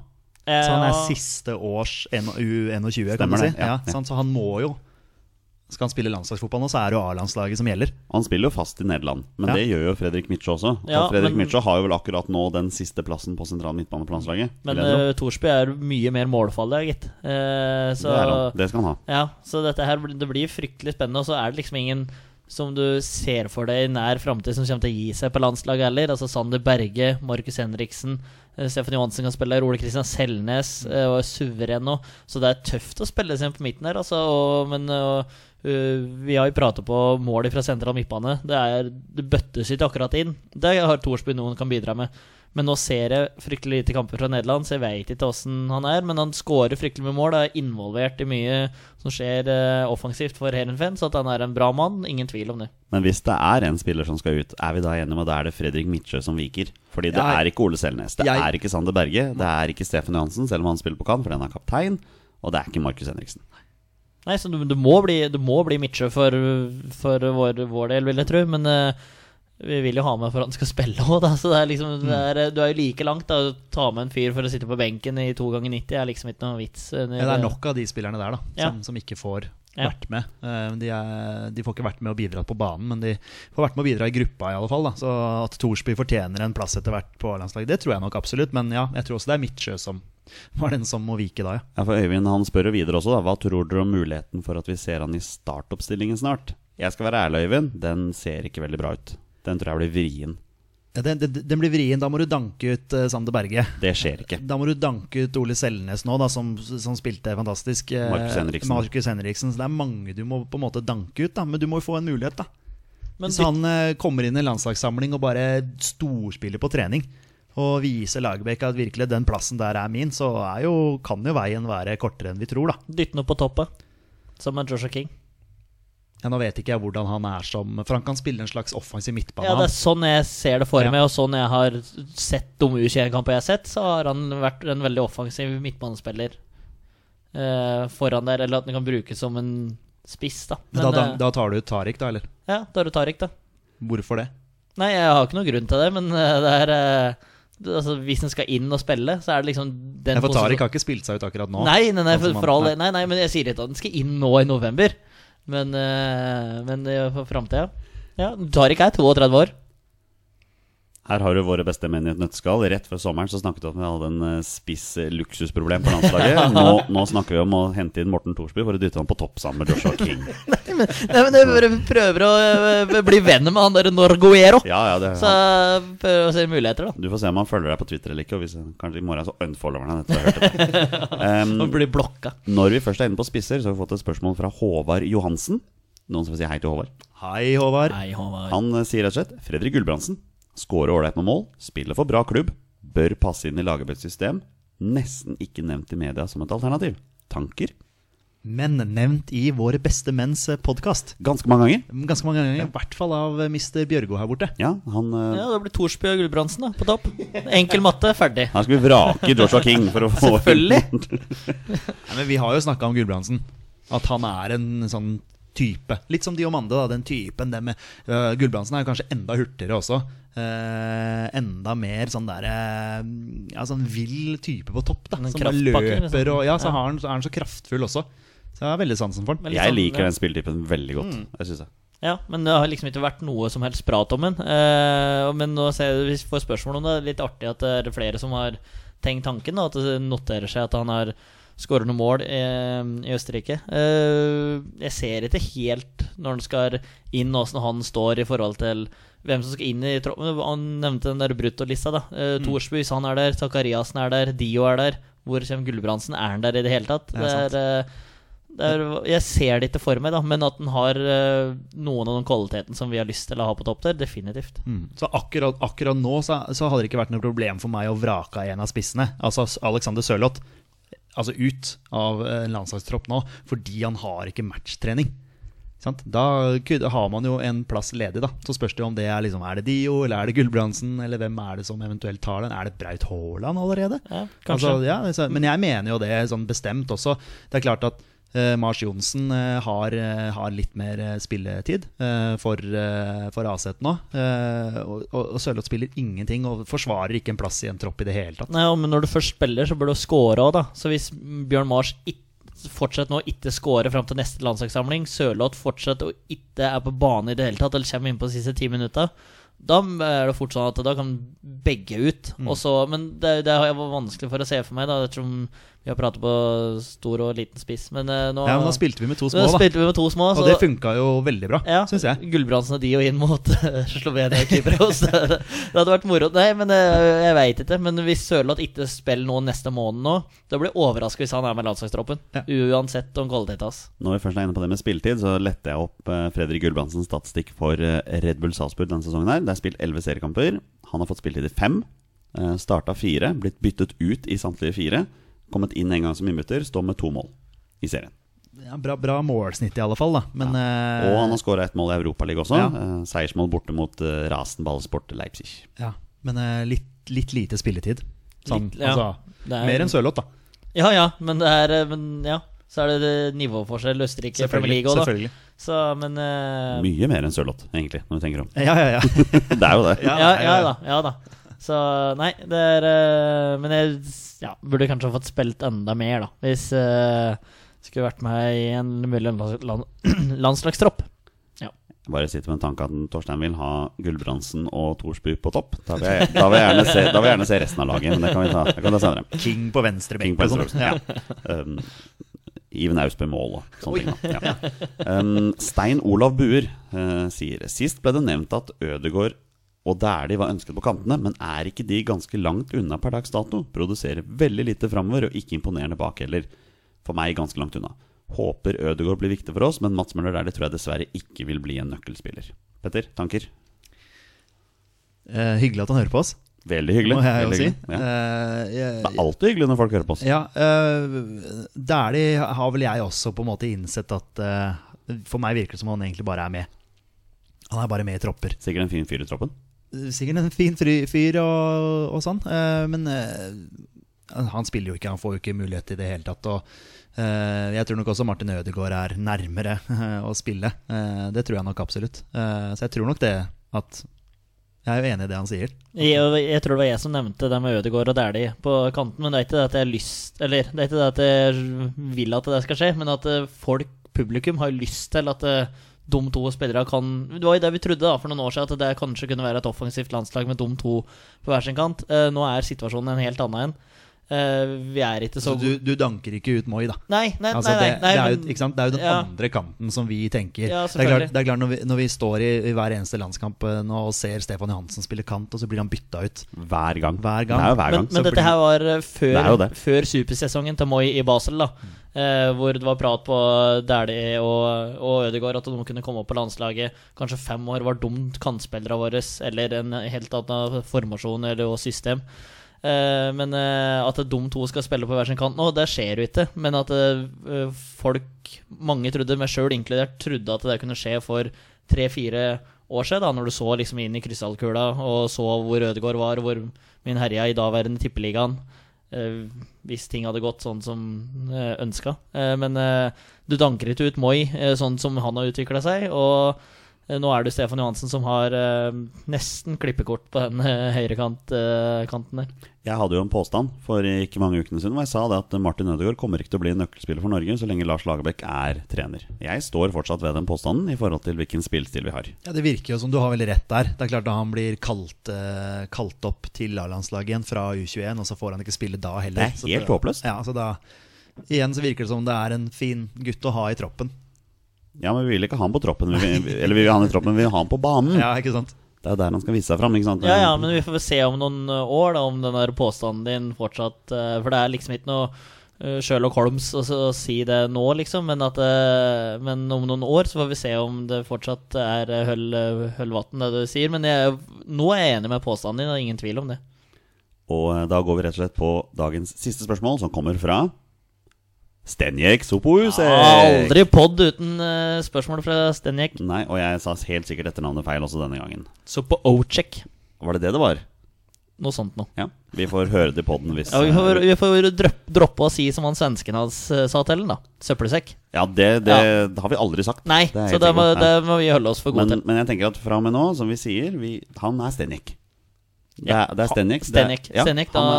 så han er siste års N- U21, kan man si. ja. Så han må jo Skal han spille landslagsfotball nå, så er det jo A-landslaget som gjelder. Han spiller jo fast i Nederland, men Ja. det gjør jo Fredrik Mitsjø også. Ja, og Fredrik men- Mitsjø har jo vel akkurat nå den siste plassen på sentral midtbane på landslaget. Men uh, Thorsby er mye mer målfarlig, gitt. Uh, så det, er det skal han ha. Ja, så dette her blir- det blir fryktelig spennende. Og så er det liksom ingen som du ser for deg i nær framtid som kommer til å gi seg på landslaget heller. Altså Sander Berge, Markus Henriksen, eh, Stefan Johansen kan spille der. Ole Kristian Selnes eh, og er suveren nå. Så det er tøft å spille seg inn på midten her, altså. Og, men og, uh, vi har jo pratet på mål fra sentral midtbane. Det, det bøttes ikke akkurat inn. Det har Thorsby noen kan bidra med. Men nå ser jeg fryktelig lite kamper fra Nederland, så jeg vet ikke åssen han er. Men han skårer fryktelig mye mål, er involvert i mye som skjer eh, offensivt for Heerenveen. Så at han er en bra mann, ingen tvil om det. Men hvis det er en spiller som skal ut, er vi da enige om at da er det Fredrik Midtsjø som viker? Fordi det Jeg- er ikke Ole Selnes, det Jeg- er ikke Sander Berge, det er ikke Stefan Johansen, selv om han spiller på Cannes fordi han er kaptein, og det er ikke Markus Henriksen. Nei, så du, du må bli, du må bli Midtsjø for, for vår, vår del, vil jeg tro. Men eh, vi vil jo ha med for at han skal spille òg, da. Så det er liksom, det er, du er jo like langt. da Å ta med en fyr for å sitte på benken i to ganger 90 er liksom ikke noe vits. eh, Ja, det er nok av de spillerne der da Ja. som, som ikke får vært med. Eh, De, er, de får ikke vært med og bidratt på banen, men de får vært med å bidra i gruppa i alle fall. Da. Så at Thorsby fortjener en plass etter hvert på A-landslaget, det tror jeg nok absolutt. Men ja, jeg tror også det er Midtsjø som <laughs> var den som må vike da, ja. Ja, for Øyvind han spør jo videre også, da. Hva tror dere om muligheten for at vi ser han i startoppstillingen snart? Jeg skal være ærlig, Øyvind. Den ser ikke veldig bra ut. Den tror jeg blir vrien. ja den, den, den blir vrien. Da må du danke ut uh, Sander Berge. Det skjer ikke. Da må du danke ut Ole Selnes nå, da, som, som spilte fantastisk. eh, Markus Henriksen. Markus Henriksen. Så det er mange du må på en måte danke ut, da. Men du må jo få en mulighet, da. Men Hvis han uh, kommer inn i landslagssamling og bare storspiller på trening, og viser Lagerbäck at virkelig den plassen der er min, så er jo, kan jo veien være kortere enn vi tror, da. Dytte noe på toppet, som en Joshua King. Ja, nå vet ikke jeg hvordan han er som For han kan spille en slags offensiv midtbane. Ja, det er sånn jeg ser det for Ja. meg, og sånn jeg har sett de U21-kamper jeg har sett, så har han vært en veldig offensiv midtbanespiller eh, foran der, eller at han kan brukes som en spiss, da. Men da, da, eh, da tar du ut Tariq, da, eller? ja, da tar du Tariq, da. Hvorfor det? Nei, jeg har ikke noen grunn til det, men eh, det er eh, altså, Hvis en skal inn og spille, så er det liksom den Ja, for Tariq har ikke spilt seg ut akkurat nå. Nei, nei, nei, for, for all det. Nei, nei, men jeg sier ikke at den skal inn nå i november. Men, eh, men eh, for framtida Ja, Tariq er 32 år. Her har du våre beste menn i et nøtteskall. Rett før sommeren så snakket vi om at vi hadde en eh, spiss luksusproblem på landslaget. <laughs> Nå, nå snakker vi om å hente inn Morten Thorsby for å dytte ham på topp sammen med Joshua King. <laughs> Nei, men jeg bare prøver å eh, bli venn med han der Norguero. Ja, ja, det Så jeg prøver å se muligheter, da. Du får se om han følger deg på Twitter eller ikke. Og hvis, kanskje i morgen så unfollower han etter å ha hørt det. <laughs> Um, Og blir blokka. når vi først er inne på spisser, så har vi fått et spørsmål fra Håvard Johansen. Noen som vil si hei til Håvard? Hei, Håvard. Hei, Håvard. Han sier rett og slett Fredrik Gulbrandsen. Skårer ålreit med mål, spiller for bra klubb, bør passe inn i Lagerbäcks system. Nesten ikke nevnt i media som et alternativ. Tanker? Men nevnt i Våre beste menns podkast. Ganske mange ganger. Ganske mange ganger. I hvert fall av eh, Mr. Bjørgo her borte. Ja, han Uh... Ja, Da blir Thorsby og Gulbrandsen da, på topp. Enkel matte, ferdig. Her skal vi vrake Joshua King for å <laughs> få Selvfølgelig. <laughs> Nei, men vi har jo snakka om Gulbrandsen. At han er en sånn type. Litt som Diomande, da. Den typen. Det med, uh, Gulbrandsen er jo kanskje enda hurtigere også. Uh, enda mer sånn der uh, Ja, sånn vill type på topp, da. Som bare liksom. løper og Ja, så Ja. har han, så er han så kraftfull også. Så jeg har veldig sansen for. Men Jeg sånn, liker den spilletypen veldig godt. Mm. Det synes jeg. Ja, men det har liksom ikke vært noe som helst prat om den. Eh, men nå ser jeg, vi får spørsmål om det. Litt artig at det er flere som har tenkt tanken. Da, at det noterer seg at han har skåret noen mål i, i Østerrike. Eh, jeg ser ikke helt når han skal inn, åssen han står i forhold til hvem som skal inn i troppen. Han nevnte den der bruttolista. da eh, Thorsby, hvis han er der. Zakariassen er der. Dio er der. Hvor kommer Gulbrandsen? Er han der i det hele tatt? Det er, eh, det er, jeg ser det ikke for meg, da men at den har eh, noen av den kvaliteten som vi har lyst til å ha på topp der, definitivt. Mm. Så akkurat, akkurat nå så, så hadde det ikke vært noe problem for meg å vrake en av spissene. Altså Alexander Sørloth. Altså ut av en landslagstropp nå fordi han har ikke matchtrening. Sant? Da har man jo en plass ledig, da. Så spørs det om det er liksom Er det Dio, eller er det Gulbrandsen, eller hvem er det som eventuelt tar den? Er det Braut Haaland allerede? Ja. Altså, ja, men jeg mener jo det sånn bestemt også. Det er klart at eh, Mars Johnsen eh, har, eh, har litt mer eh, spilletid eh, for, eh, for Aset nå. Eh, og og, Sørloth spiller ingenting og forsvarer ikke en plass i en tropp i det hele tatt. Nei, Men når du først spiller, så bør du score òg, da. Så hvis Bjørn Mars ikke fortsetter nå å ikke score fram til neste landslagssamling, Sørloth fortsetter å ikke er på bane i det hele tatt, eller kommer inn på de siste ti minutta, da er det fort sånn at da kan begge ut. Mm. Også, men det, det har jeg vanskelig for å se for meg, da, ettersom vi har pratet på stor og liten spiss. Men eh, nå, Ja, men Da spilte vi med to små, da. spilte vi med to små. Og det funka jo veldig bra, ja, syns jeg. Gulbrandsen og Dio inn mot Slovenia-keepere. også. <laughs> Det, det hadde vært moro. Nei, men eh, jeg veit ikke. Men hvis Sørloth ikke spiller noe neste måned nå, da blir jeg overraska hvis han er med landslagstroppen. Ja. Uansett om kvaliteten hans. Når vi først er inne på det med spilletid, så lette jeg opp eh, Fredrik Gulbrandsens statistikk for eh, Red Bull Salzburg denne sesongen. her Det er spilt elleve seriekamper. Han har fått spilletid i fem. Starta fire, blitt byttet ut i samtlige fire. Kommet inn en gang som innbytter, står med to mål i serien. Ja, bra, bra målsnitt i alle fall, da. Men ja. Og han har skåra ett mål i Europaligaen også. Ja. Eh, seiersmål borte mot uh, Rasenballsport Leipzig. ja, men eh, litt, litt lite spilletid. Sånn, Litt, ja. altså, Det er- mer enn Sørloth, da. Ja, ja, men det er eh, Men ja. Så er det, nivåforskjell Østerrike Premier League òg, da. Så, men uh, Mye mer enn Sørloth, egentlig, når vi tenker om. Ja, ja, ja. <laughs> Det er jo det. Ja, ja, ja, ja ja. da. Ja da. Så nei, det er eh, Men jeg ja, burde kanskje ha fått spilt enda mer, da. Hvis uh, skulle vært med i en mulig land, land, <clears throat> landslagstropp. Bare sitter med en tanke at Torstein vil ha Gulbrandsen og Thorsby på topp. Da vil jeg, da vil jeg, gjerne, se, da vil jeg gjerne se resten av laget, men det kan vi ta, det kan vi ta senere. King på venstre King benk. på og sånn. venstre Ja. Um, Iven Austbø mål og sånne ting. Da. Ja. Um, Stein Olav Buer uh, sier Sist ble det nevnt at Ødegård og der de var ønsket på kantene, men er ikke de ganske langt unna per dags dato? Produserer veldig lite framover og ikke imponerende bak heller. For meg ganske langt unna. Håper Ødegård blir viktig for oss, men Mats Møller Dæhlie tror jeg dessverre ikke vil bli en nøkkelspiller. Petter, tanker? Eh, hyggelig at han hører på oss, Veldig hyggelig. må jeg jo si. Ja. Uh, jeg- Det er alltid hyggelig når folk hører på oss. Ja, uh, Dæhlie har vel jeg også på en måte innsett at uh, For meg virker det som han egentlig bare er med. Han er bare med i tropper. Sikkert en fin fyr i troppen. Sikkert en fin fyr og, og sånn, eh, men eh, han spiller jo ikke, han får jo ikke mulighet i det hele tatt. Og eh, jeg tror nok også Martin Ødegaard er nærmere å spille. Det tror jeg nok absolutt. Så jeg tror nok det at Jeg er jo enig i det han sier. Jeg, jeg tror det var jeg som nevnte det med Ødegaard og Dæhlie på kanten. Men det er ikke det at jeg har lyst Eller det er ikke det at jeg vil at det skal skje, men at folk, publikum, har lyst til at de to spillerne kan Det var jo det vi trodde da for noen år siden, at det kanskje kunne være et offensivt landslag med de to på hver sin kant. Eh, Nå er situasjonen en helt annen igjen. Eh, Vi er ikke så du, du danker ikke ut Moi, da? Nei, nei, Altså, nei. nei, det, nei det, er jo, men- ikke sant? det er jo den ja. andre kanten som vi tenker. Ja, det, er klart, det er klart når vi, når vi står i, i hver eneste landskamp eh, nå og ser Stefan Johansen spille kant, og så blir han bytta ut. Hver gang. Hver gang. Det er hver Men, gang. men men dette her var eh, Det før, det. før supersesongen til Moi i Basel, da. Eh, hvor det var prat på Dæhlie og, og Ødegaard at de kunne komme opp på landslaget. Kanskje fem år var dumt kantspillere våre, eller en helt annen formasjon eller system. Eh, men eh, at de to skal spille på hver sin kant nå, det skjer jo ikke. Men at eh, folk, mange trodde, meg sjøl inkludert, trodde at det kunne skje for tre-fire år siden, da når du så liksom inn i krystallkula og så hvor Ødegaard var, hvor min herja i daværende tippeligaen. hvis ting hadde gått sånn som ønska. men du danker ikke ut Moi sånn som han har utvikla seg. Og nå er det Stefan Johansen som har eh, nesten klippekort på den høyrekanten der. Jeg hadde jo en påstand for ikke mange ukene siden hvor jeg sa det at Martin Ødegaard kommer ikke til å bli nøkkelspiller for Norge så lenge Lars Lagerbäck er trener. Jeg står fortsatt ved den påstanden i forhold til hvilken spillstil vi har. Ja, Det virker jo som du har veldig rett der. Det er klart Da han blir kalt, eh, kalt opp til A-landslaget igjen fra U21, og så får han ikke spille da heller. Det er helt håpløst. Ja, så da Igjen så virker det som det er en fin gutt å ha i troppen. Ja, men vi vil ikke ha han på troppen. Vi vil, eller vi vil ha han i troppen, men vi vil ha han på banen. Ja, ikke sant? Det er jo der han skal vise seg fram. ikke sant? Ja, ja, men vi får se om noen uh, år, da, om den der påstanden din fortsatt uh, For det er liksom ikke noe uh, Sherlock Holmes å si det nå, liksom, men, at, men om noen år så får vi se om det fortsatt er høll, uh, det du sier. Men jeg, nå er jeg enig med påstanden din, det er ingen tvil om det. Og eh, da går vi rett og slett på dagens siste spørsmål, som kommer fra Stenjek Sopose. Aldri pod uten uh, spørsmål fra Stenjek. Nei, og jeg sa helt sikkert etternavnet feil også denne gangen. Så på. Var det det det var? Noe sånt noe. Ja. Vi får høre det i poden hvis Ja, vi får, vi får dropp, droppe å si som han svensken hans uh, sa til den, da. Søppelsekk. Ja, det, det, det har vi aldri sagt. Nei, Det så det må, det må vi holde oss for gode Men, til. men jeg tenker at fra og med nå, som vi sier, vi, han er Stenjek. Det, Ja. er- det er det er- Stenjek, ja, da,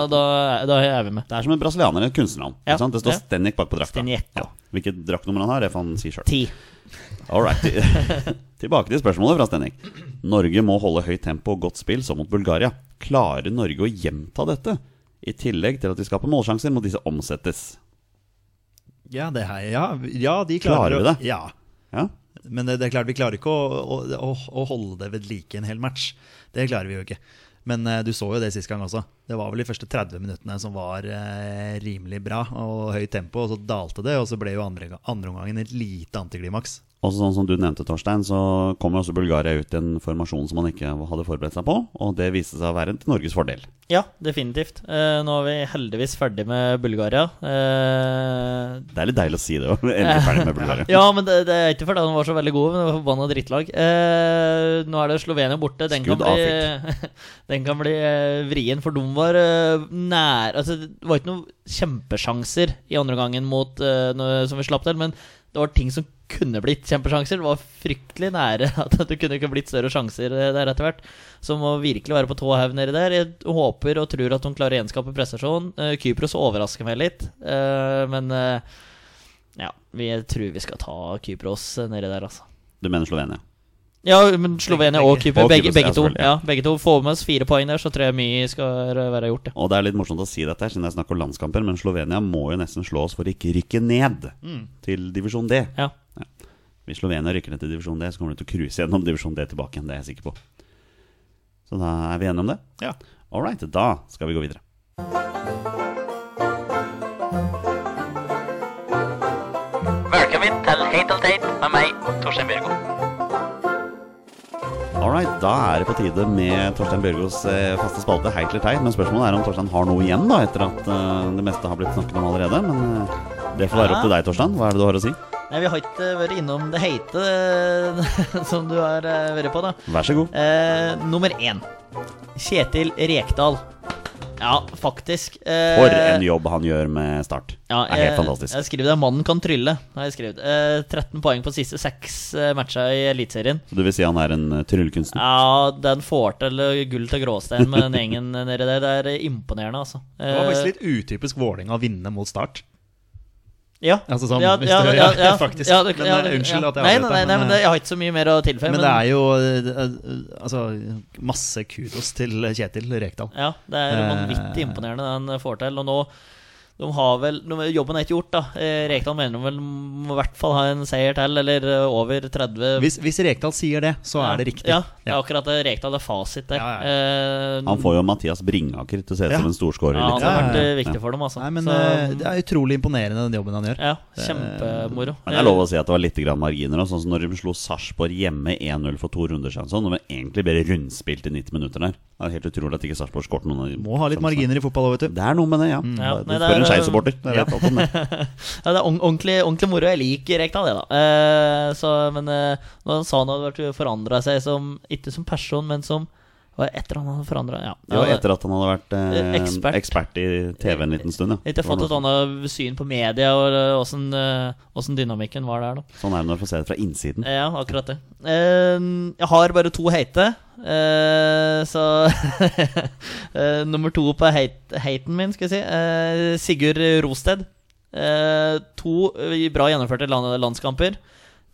er- da, da er vi med. Det er som en brasilianer i et kunstnernavn. Ja, ikke sant? Det står ja. Stenjek bak på drakta. Ja. Hvilket draktnummer han har, det får han si sjøl. Ti. <laughs> <laughs> Tilbake til spørsmålet fra Stenek Norge må holde høyt tempo og godt spill som mot Bulgaria. Klarer Norge å gjenta dette? I tillegg til at de skaper målsjanser, må disse omsettes. Ja, det her, ja, ja de Klarer klarer, vi det? å- Ja. Ja, Men det, det er klart, vi klarer ikke å, å, å, å holde det ved like en hel match. Det klarer vi jo ikke. Men eh, du så jo det sist gang også. Det var vel de første 30 minuttene som var eh, rimelig bra og høyt tempo, og så dalte det, og så ble jo andre, andre omgangen et lite antiklimaks. Også sånn som du nevnte, Torstein, så kom jo også Bulgaria ut i en formasjon som man ikke hadde forberedt seg på, og det viste seg å være til Norges fordel. Ja, definitivt. Eh, nå er vi heldigvis ferdig med Bulgaria. Eh, Det er litt deilig å si det, og endelig ferdig med <laughs> Bulgaria. ja, men det, det er ikke fordi de var så veldig gode, men det var forbanna drittlag. Eh, nå er det Slovenia borte. Den kan bli, <laughs> den kan bli eh, vrien, for de var uh, nær Altså, det var ikke noen kjempesjanser i andre gangen mot, uh, noe som vi slapp til, men det var ting som kunne blitt kjempesjanser. Det var fryktelig nære <laughs> at det kunne ikke blitt større sjanser eh, der etter hvert. Så må virkelig være på tå hev nedi der. Jeg håper og tror at de klarer å gjenskape prestasjonen. Uh, Kypros overrasker meg litt, uh, men eh, ja, vi tror vi skal ta Kypros eh, nedi der, altså. Du mener Slovenia? Ja, men Slovenia og Kypros. Begge, begge, to. Ja, ja. begge to får med oss fire poeng der, så tror jeg mye skal være gjort. Ja. Og det er litt morsomt å si dette, her, siden det er snakk om landskamper, men Slovenia må jo nesten slå oss for å ikke rykke ned til divisjon D. Ja. Hvis Slovenia rykker ned til divisjon D, så kommer de til å cruise gjennom divisjon D tilbake igjen. Det er jeg sikker på. Så da er vi enige om det? Ja. All right, da skal vi gå videre. Velkommen til Hate og teit med meg, Torstein Bjørgo. All right, da er det på tide med Torstein Bjørgos eh, faste spalte Heit eller teit. Men spørsmålet er om Torstein har noe igjen da etter at eh, det meste har blitt snakket om allerede. Men eh, det får være opp til deg, Torstein. Hva er det du har å si? Nei, Vi har ikke vært innom det heite <laughs> som du har vært på, da. Vær så god. Eh, nummer én. Kjetil Rekdal. Ja, faktisk. Eh, For en jobb han gjør med Start. Ja, det er helt jeg- fantastisk. Jeg skriver det 'Mannen kan trylle'. Har jeg skrevet. Eh, 13 poeng på de siste seks eh, matcha i Eliteserien. Så du vil si han er en uh, tryllekunstner? Ja, den får til eh, gull til gråstein med den gjengen nedi der. Det er imponerende, altså. Det var faktisk Eh, litt utypisk Vålerenga å vinne mot Start. Ja. Altså sånn, ja, hvis ja, ja, ja, <laughs> faktisk. ja, det- Men, ja, eh, unnskyld at jeg nei, avbrøt nei, deg, nei, men, men det, Jeg har ikke så mye mer å tilføye. Men det er jo eh, eh, altså, masse kudos til Kjetil Rekdal. Ja, det er Eh, vanvittig imponerende det han får til. Og nå de har vel, de, Jobben er ikke gjort, da. Eh, Rekdal mener de vel må i hvert fall ha en seier til, eller eh, over 30 Hvis, hvis Rekdal sier det, så er det riktig. Ja, det er akkurat det. Rekdal er fasit der. Ja, Eh, Han får jo Mathias Bringaker til å se ut Ja. som en storskårer. ja, han litt. har vært ja, eh, ja. viktig for dem, altså. Nei, men Så, Det er utrolig imponerende, den jobben han gjør. ja, kjempemoro. Men det er lov å si at det var litt grann marginer. Sånn som når de slo Sarpsborg hjemme 1-0 for to runder siden. Sånn, de var egentlig bare rundspilt i 90 minutter der. Det er helt utrolig at ikke Sarpsborg skåret noen av de Må ha litt marginer i fotball òg, vet du. Det er noe med det, ja. Ja, du nei, det er- en Skeid-supporter. Alt om det. <laughs> Ja, det er ordentlig, ordentlig moro. Jeg liker Rekdal, det, da. Eh, så, men eh, når han sa han hadde forandra seg som Ikke som person, men som var etter han hadde forandra ja. Det etter at han hadde vært eh, Ekspert. ekspert. i TV en liten stund. Ja. Ikke fått et annet syn på media og eh, åssen uh, dynamikken var der, da. Sånn er det når du får se det fra innsiden. Ja, akkurat det. Uh, jeg har bare to heite, eh, så <laughs> eh, Nummer to på hate, heiten min, skal jeg si. eh, Sigurd Rosted. Eh, to bra gjennomførte land, landskamper.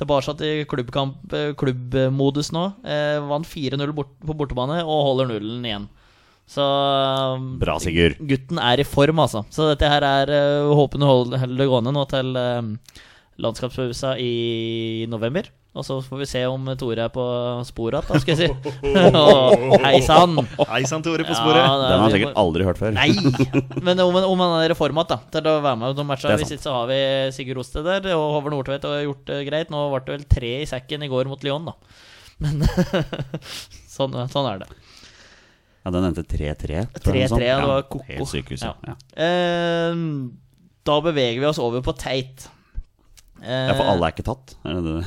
Tilbake i klubbkamp, eh, klubbmodus nå. Eh, vant 4-0 bort, på bortebane og holder nullen igjen. Så Bra, Sigurd. Gutten er i form, altså. Så dette her er uh, å holder det gående nå til uh, landskapspausa i november. Og så får vi se om Tore er på sporet igjen, skal jeg si. <laughs> Å, Hei sann! Hei sann, Tore, på sporet. er- Den har jeg sikkert aldri hørt før. Nei! Men om, om han er i form da, til å være med på matcha. Hvis ikke så har vi Sigurd Oste der, og Håvard Nordtvedt har gjort det greit. Nå ble det vel tre i sekken i går mot Lyon, da. Men <laughs> sånn, sånn er det. Ja, Den endte 3-3. tror jeg, 3-3, sånn. ja, det var koko. Helt sykehus, ja. Ja. Ja. Eh, da beveger vi oss over på teit. Eh, ja, for alle er ikke tatt? Er det det?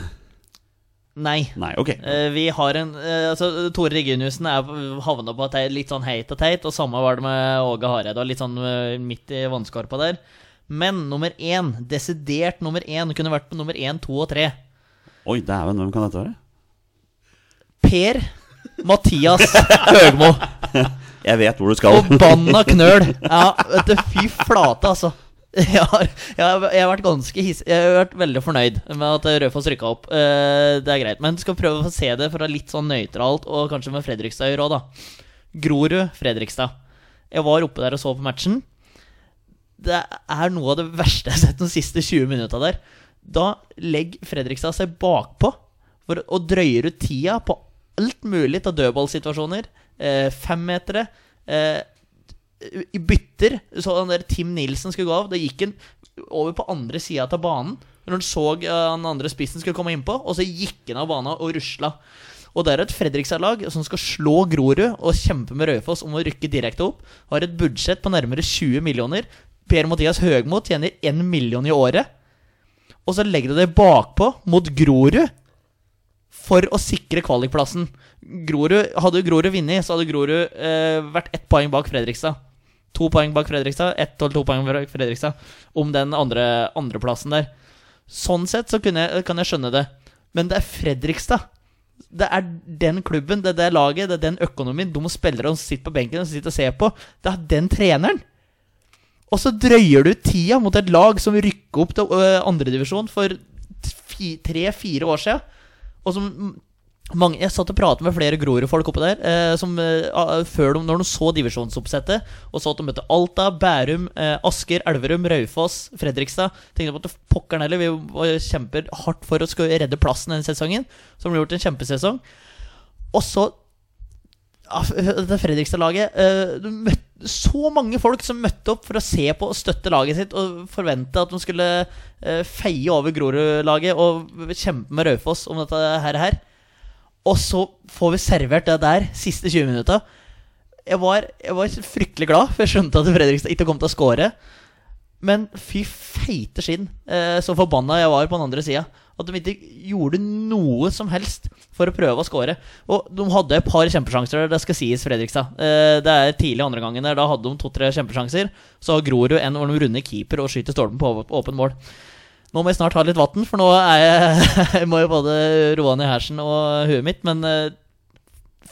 Nei. Nei, okay. uh, vi har en uh, altså, Tore Reginiussen havna på teit, litt sånn heit og teit, og samme var det med Åge Hareide. Litt sånn uh, midt i vannskorpa der. Men nummer én, desidert nummer én, kunne vært på nummer én, to og tre. Oi, dæven, hvem kan dette være? Per Mathias Høgmo. <laughs> Jeg vet hvor du skal. Forbanna knøl! Ja, vet du, fy flate, altså. <laughs> Jeg har, jeg, har, vært ganske hiss, Jeg har vært veldig fornøyd med at Raufoss rykka opp. Eh, det er greit. Men skal prøve å se det fra litt sånn nøytralt, og kanskje med Fredrikstad i råd, da. Grorud, Fredrikstad. Jeg var oppe der og så på matchen. Det er noe av det verste jeg har sett de siste 20 minutta der. Da legger Fredrikstad seg bakpå for å drøyer ut tida på alt mulig av dødballsituasjoner. Eh, femmetere. Eh, i bytter så den der Tim Nilsen skulle gå av. Da gikk han over på andre sida av banen. Når han så den han andre spissen skulle komme innpå, og så gikk han av banen og rusla. Og det er et Fredrikstad-lag som skal slå Grorud og kjempe med Raufoss om å rykke direkte opp. Har et budsjett på nærmere 20 millioner. Per-Mathias Høgmo tjener 1 million i året. Og så legger du det bakpå mot Grorud for å sikre kvalikplassen. Grorud, hadde Grorud vunnet, så hadde Grorud eh, vært ett poeng bak Fredrikstad. To poeng bak Fredrikstad, ett eller to poeng bak Fredrikstad. Om den andre andreplassen der. Sånn sett så jeg, kan jeg skjønne det. Men det er Fredrikstad. Det er den klubben, det er det laget, det er den økonomien. De spillere som sitter på benken og sitter og ser på. Det er den treneren. Og så drøyer du tida mot et lag som rykker opp til øh, andredivisjon for fi- tre-fire år siden. Og som mange, Jeg satt og pratet med flere Grorud-folk oppe der. Eh, som eh, før de, Når de så divisjonsoppsettet og så at de møtte Alta, Bærum, eh, Asker, Elverum, Raufoss, Fredrikstad Tenkte på at pokkeren heller, vi kjemper hardt for å skulle redde plassen denne sesongen. Som ble gjort en kjempesesong. Og så ja, Fredrikstad-laget eh, møtte Så mange folk som møtte opp for å se på og støtte laget sitt og forvente at de skulle eh, feie over Grorud-laget og kjempe med Raufoss om dette her. her. Og så får vi servert det der siste 20 minutta. Jeg var, jeg var fryktelig glad, for jeg skjønte at Fredrikstad ikke kom til å score. Men fy feite skinn, eh, så forbanna jeg var på den andre sida. At de ikke gjorde noe som helst for å prøve å score. Og de hadde et par kjempesjanser, det skal sies, Fredrikstad. Eh, det er tidlig andre gangen der, da hadde de to-tre kjempesjanser. Så har Grorud en hvor de runder keeper og skyter stolpen på åp- åpen mål. Nå må jeg snart ha litt vann, for nå er jeg, <laughs> jeg må jo både roe ned hersen og huet mitt. Men eh,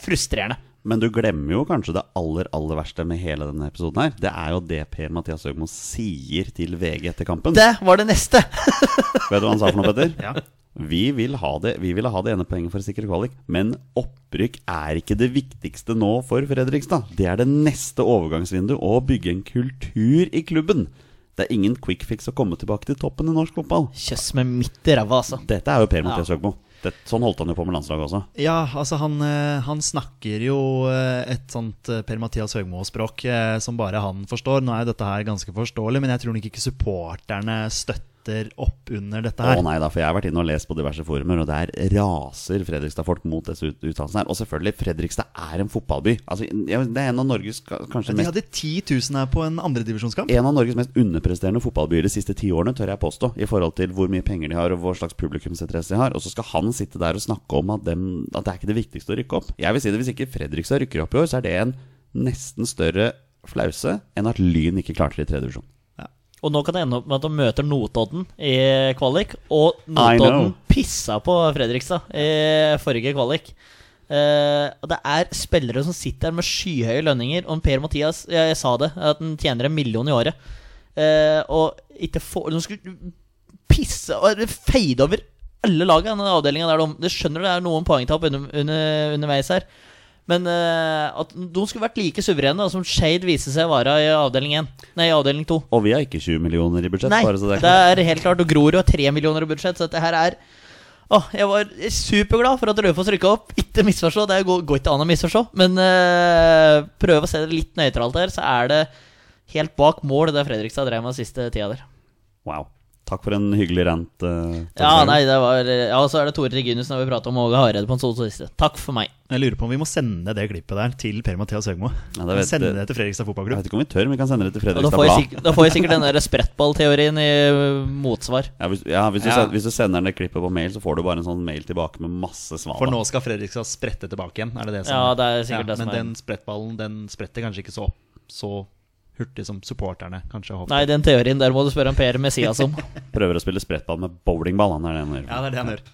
frustrerende. Men du glemmer jo kanskje det aller aller verste med hele denne episoden. her Det er jo det Per-Mathias Høgmo sier til VG etter kampen. Det var det neste! <laughs> Vet du hva han sa for noe, Petter? Ja. Vi vil ha det Vi ville ha det ene poenget for å sikre kvalik, men opprykk er ikke det viktigste nå for Fredrikstad. Det er det neste overgangsvindu å bygge en kultur i klubben. Det er ingen quick fix å komme tilbake til toppen i norsk fotball. Kjøss med midt i ræva, altså. Dette er jo Per-Mathias Høgmo. Det, sånn holdt han jo på med landslaget også. Ja, altså han, eh, han snakker jo eh, et sånt eh, Per-Mathias Høgmo-språk som bare han forstår. Nå er jo dette her ganske forståelig, men jeg tror nok ikke supporterne støtter opp under dette her. Å nei da, for jeg har vært inne og lest på diverse forumer, og der raser Fredrikstad-folk mot disse ut- uttalelsene her. Og selvfølgelig, Fredrikstad er en fotballby. Altså, det er en av Norges kanskje mest De hadde 10 000 her på en andredivisjonskamp. en av Norges mest underpresterende fotballbyer de siste ti årene, tør jeg påstå, i forhold til hvor mye penger de har og hva slags publikumsinteresse de har. Og så skal han sitte der og snakke om at, dem, at det er ikke det viktigste å rykke opp. Jeg vil si det, Hvis ikke Fredrikstad rykker opp i år, så er det en nesten større flause enn at Lyn ikke klarte det i tredje divisjon. Og nå kan det ende opp med at de møter Notodden i kvalik, og Notodden pissa på Fredrikstad i forrige kvalik. Uh, det er spillere som sitter med skyhøye lønninger. Og Per-Mathias, jeg, jeg sa det, at han tjener en million i året. Uh, og ikke få De skulle pisse og feide over alle lagene i denne avdelinga der. De, Det skjønner det er noen poengtap under, under, underveis her. Men uh, at de skulle vært like suverene som Shade viste seg å være i avdeling 1. Nei, i avdeling 2. Og vi har ikke 20 millioner i budsjett. Nei, det det er helt klart. Og Grorud har 3 millioner i budsjett, så dette her er Åh, Jeg var superglad for at Raufoss rykka opp. Ikke misforstå, det går, går ikke an å misforstå. Men uh, prøv å se det litt nøytralt her, så er det helt bak mål det Fredrikstad drev med siste tida der. Wow. Takk for en hyggelig rant. Uh, Ja, nei, det var Ja, så er det Tore Reginussen når vi prater om Åge Hareide på en sånn. Takk for meg. Jeg lurer på om vi må sende det klippet der til Per-Mathias Høgmo. Ja, det sende det til Fredrikstad Jeg vet ikke om vi tør, men vi kan sende det til Fredrikstad får Blad. da får vi sikkert den der sprettballteorien i uh, motsvar. Ja, hvis, ja, hvis, du, Ja. hvis du sender det klippet på mail, så får du bare en sånn mail tilbake med masse svar. For nå skal Fredrikstad sprette tilbake igjen. Er det det som Ja, det er sikkert det som Men er- den sprettballen den spretter kanskje ikke så, så hurtig som supporterne kanskje håper. Nei, den teorien der må du spørre om Per Messias om. <laughs> Prøver å spille sprettball med bowlingball. Han er det han gjør. Ja, det er det han gjør.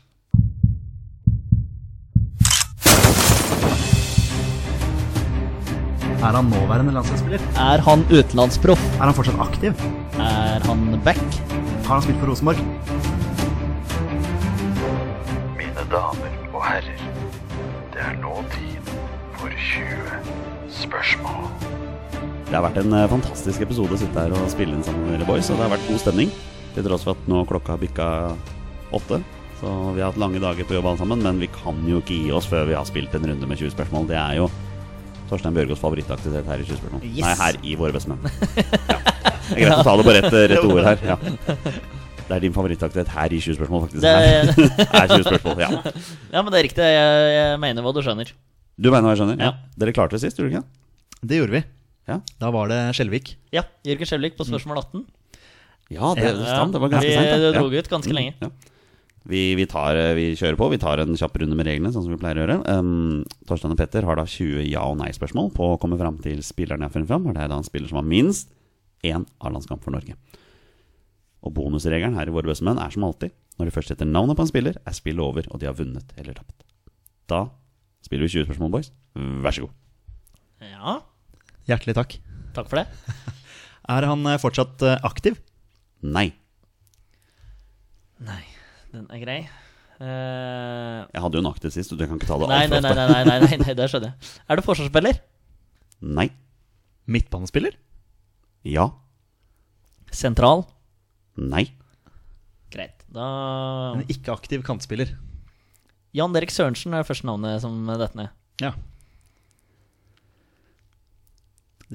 Er han nåværende landslagsspiller? Er han utenlandsproff? Er han fortsatt aktiv? Er han back? Har han spilt for Rosenborg? Mine damer og herrer, det er nå tid for 20 spørsmål. Det har vært en eh, fantastisk episode å sitte her og spille inn sammen med dere boys. Og det har vært god stemning. Til tross for at nå klokka har bikka åtte. Så vi har hatt lange dager på jobb alle sammen, men vi kan jo ikke gi oss før vi har spilt en runde med 20 spørsmål. Det er jo Torstein Bjørgaas favorittaktivitet her i 20 spørsmål. Yes. Nei, her i Våre bestemenn. <laughs> Ja. Det er greit å ta det på rett, rett ord her. Ja. Det er din favorittaktivitet her i 20 spørsmål, faktisk. Det <laughs> Her er, er 20 spørsmål, ja. <laughs> ja, men det er riktig. Jeg, jeg mener hva du skjønner. Du mener hva jeg skjønner? Ja. Dere klarte det sist, gjorde dere ikke? Det gjorde vi. Ja. Da var det Skjelvik. Ja, Jørgen Skjelvik på spørsmål 18. Ja, det, det, Ja, det var ganske vi Det dro Ja. ut ganske lenge. Ja. Vi, vi, tar, eh, vi kjører på. Vi tar en kjapp runde med reglene, sånn som vi pleier å gjøre. Um, Torstein og Petter har da 20 ja- og nei-spørsmål på å komme fram til spilleren jeg har funnet fram. Og det er da en spiller som har minst én A-landskamp for Norge. Og bonusregelen her i Våre bestemenn er som alltid når de først setter navnet på en spiller, er spillet over, og de har vunnet eller tapt. Da spiller vi 20 spørsmål, boys. Vær så god. Ja, Hjertelig takk. takk for det. <laughs> Er han eh, fortsatt eh, aktiv? Nei. Nei, den er grei. Uh, Jeg hadde jo en det sist, og du kan ikke ta det nei, altfor nei, nei, nei, nei, nei, nei, det skjønner jeg. Er du forsvarsspiller? Nei. Midtbanespiller? Ja. Sentral? Nei. Greit. Da En ikke aktiv kantspiller. Jan Derek Sørensen er første navnet som detter ned. Ja.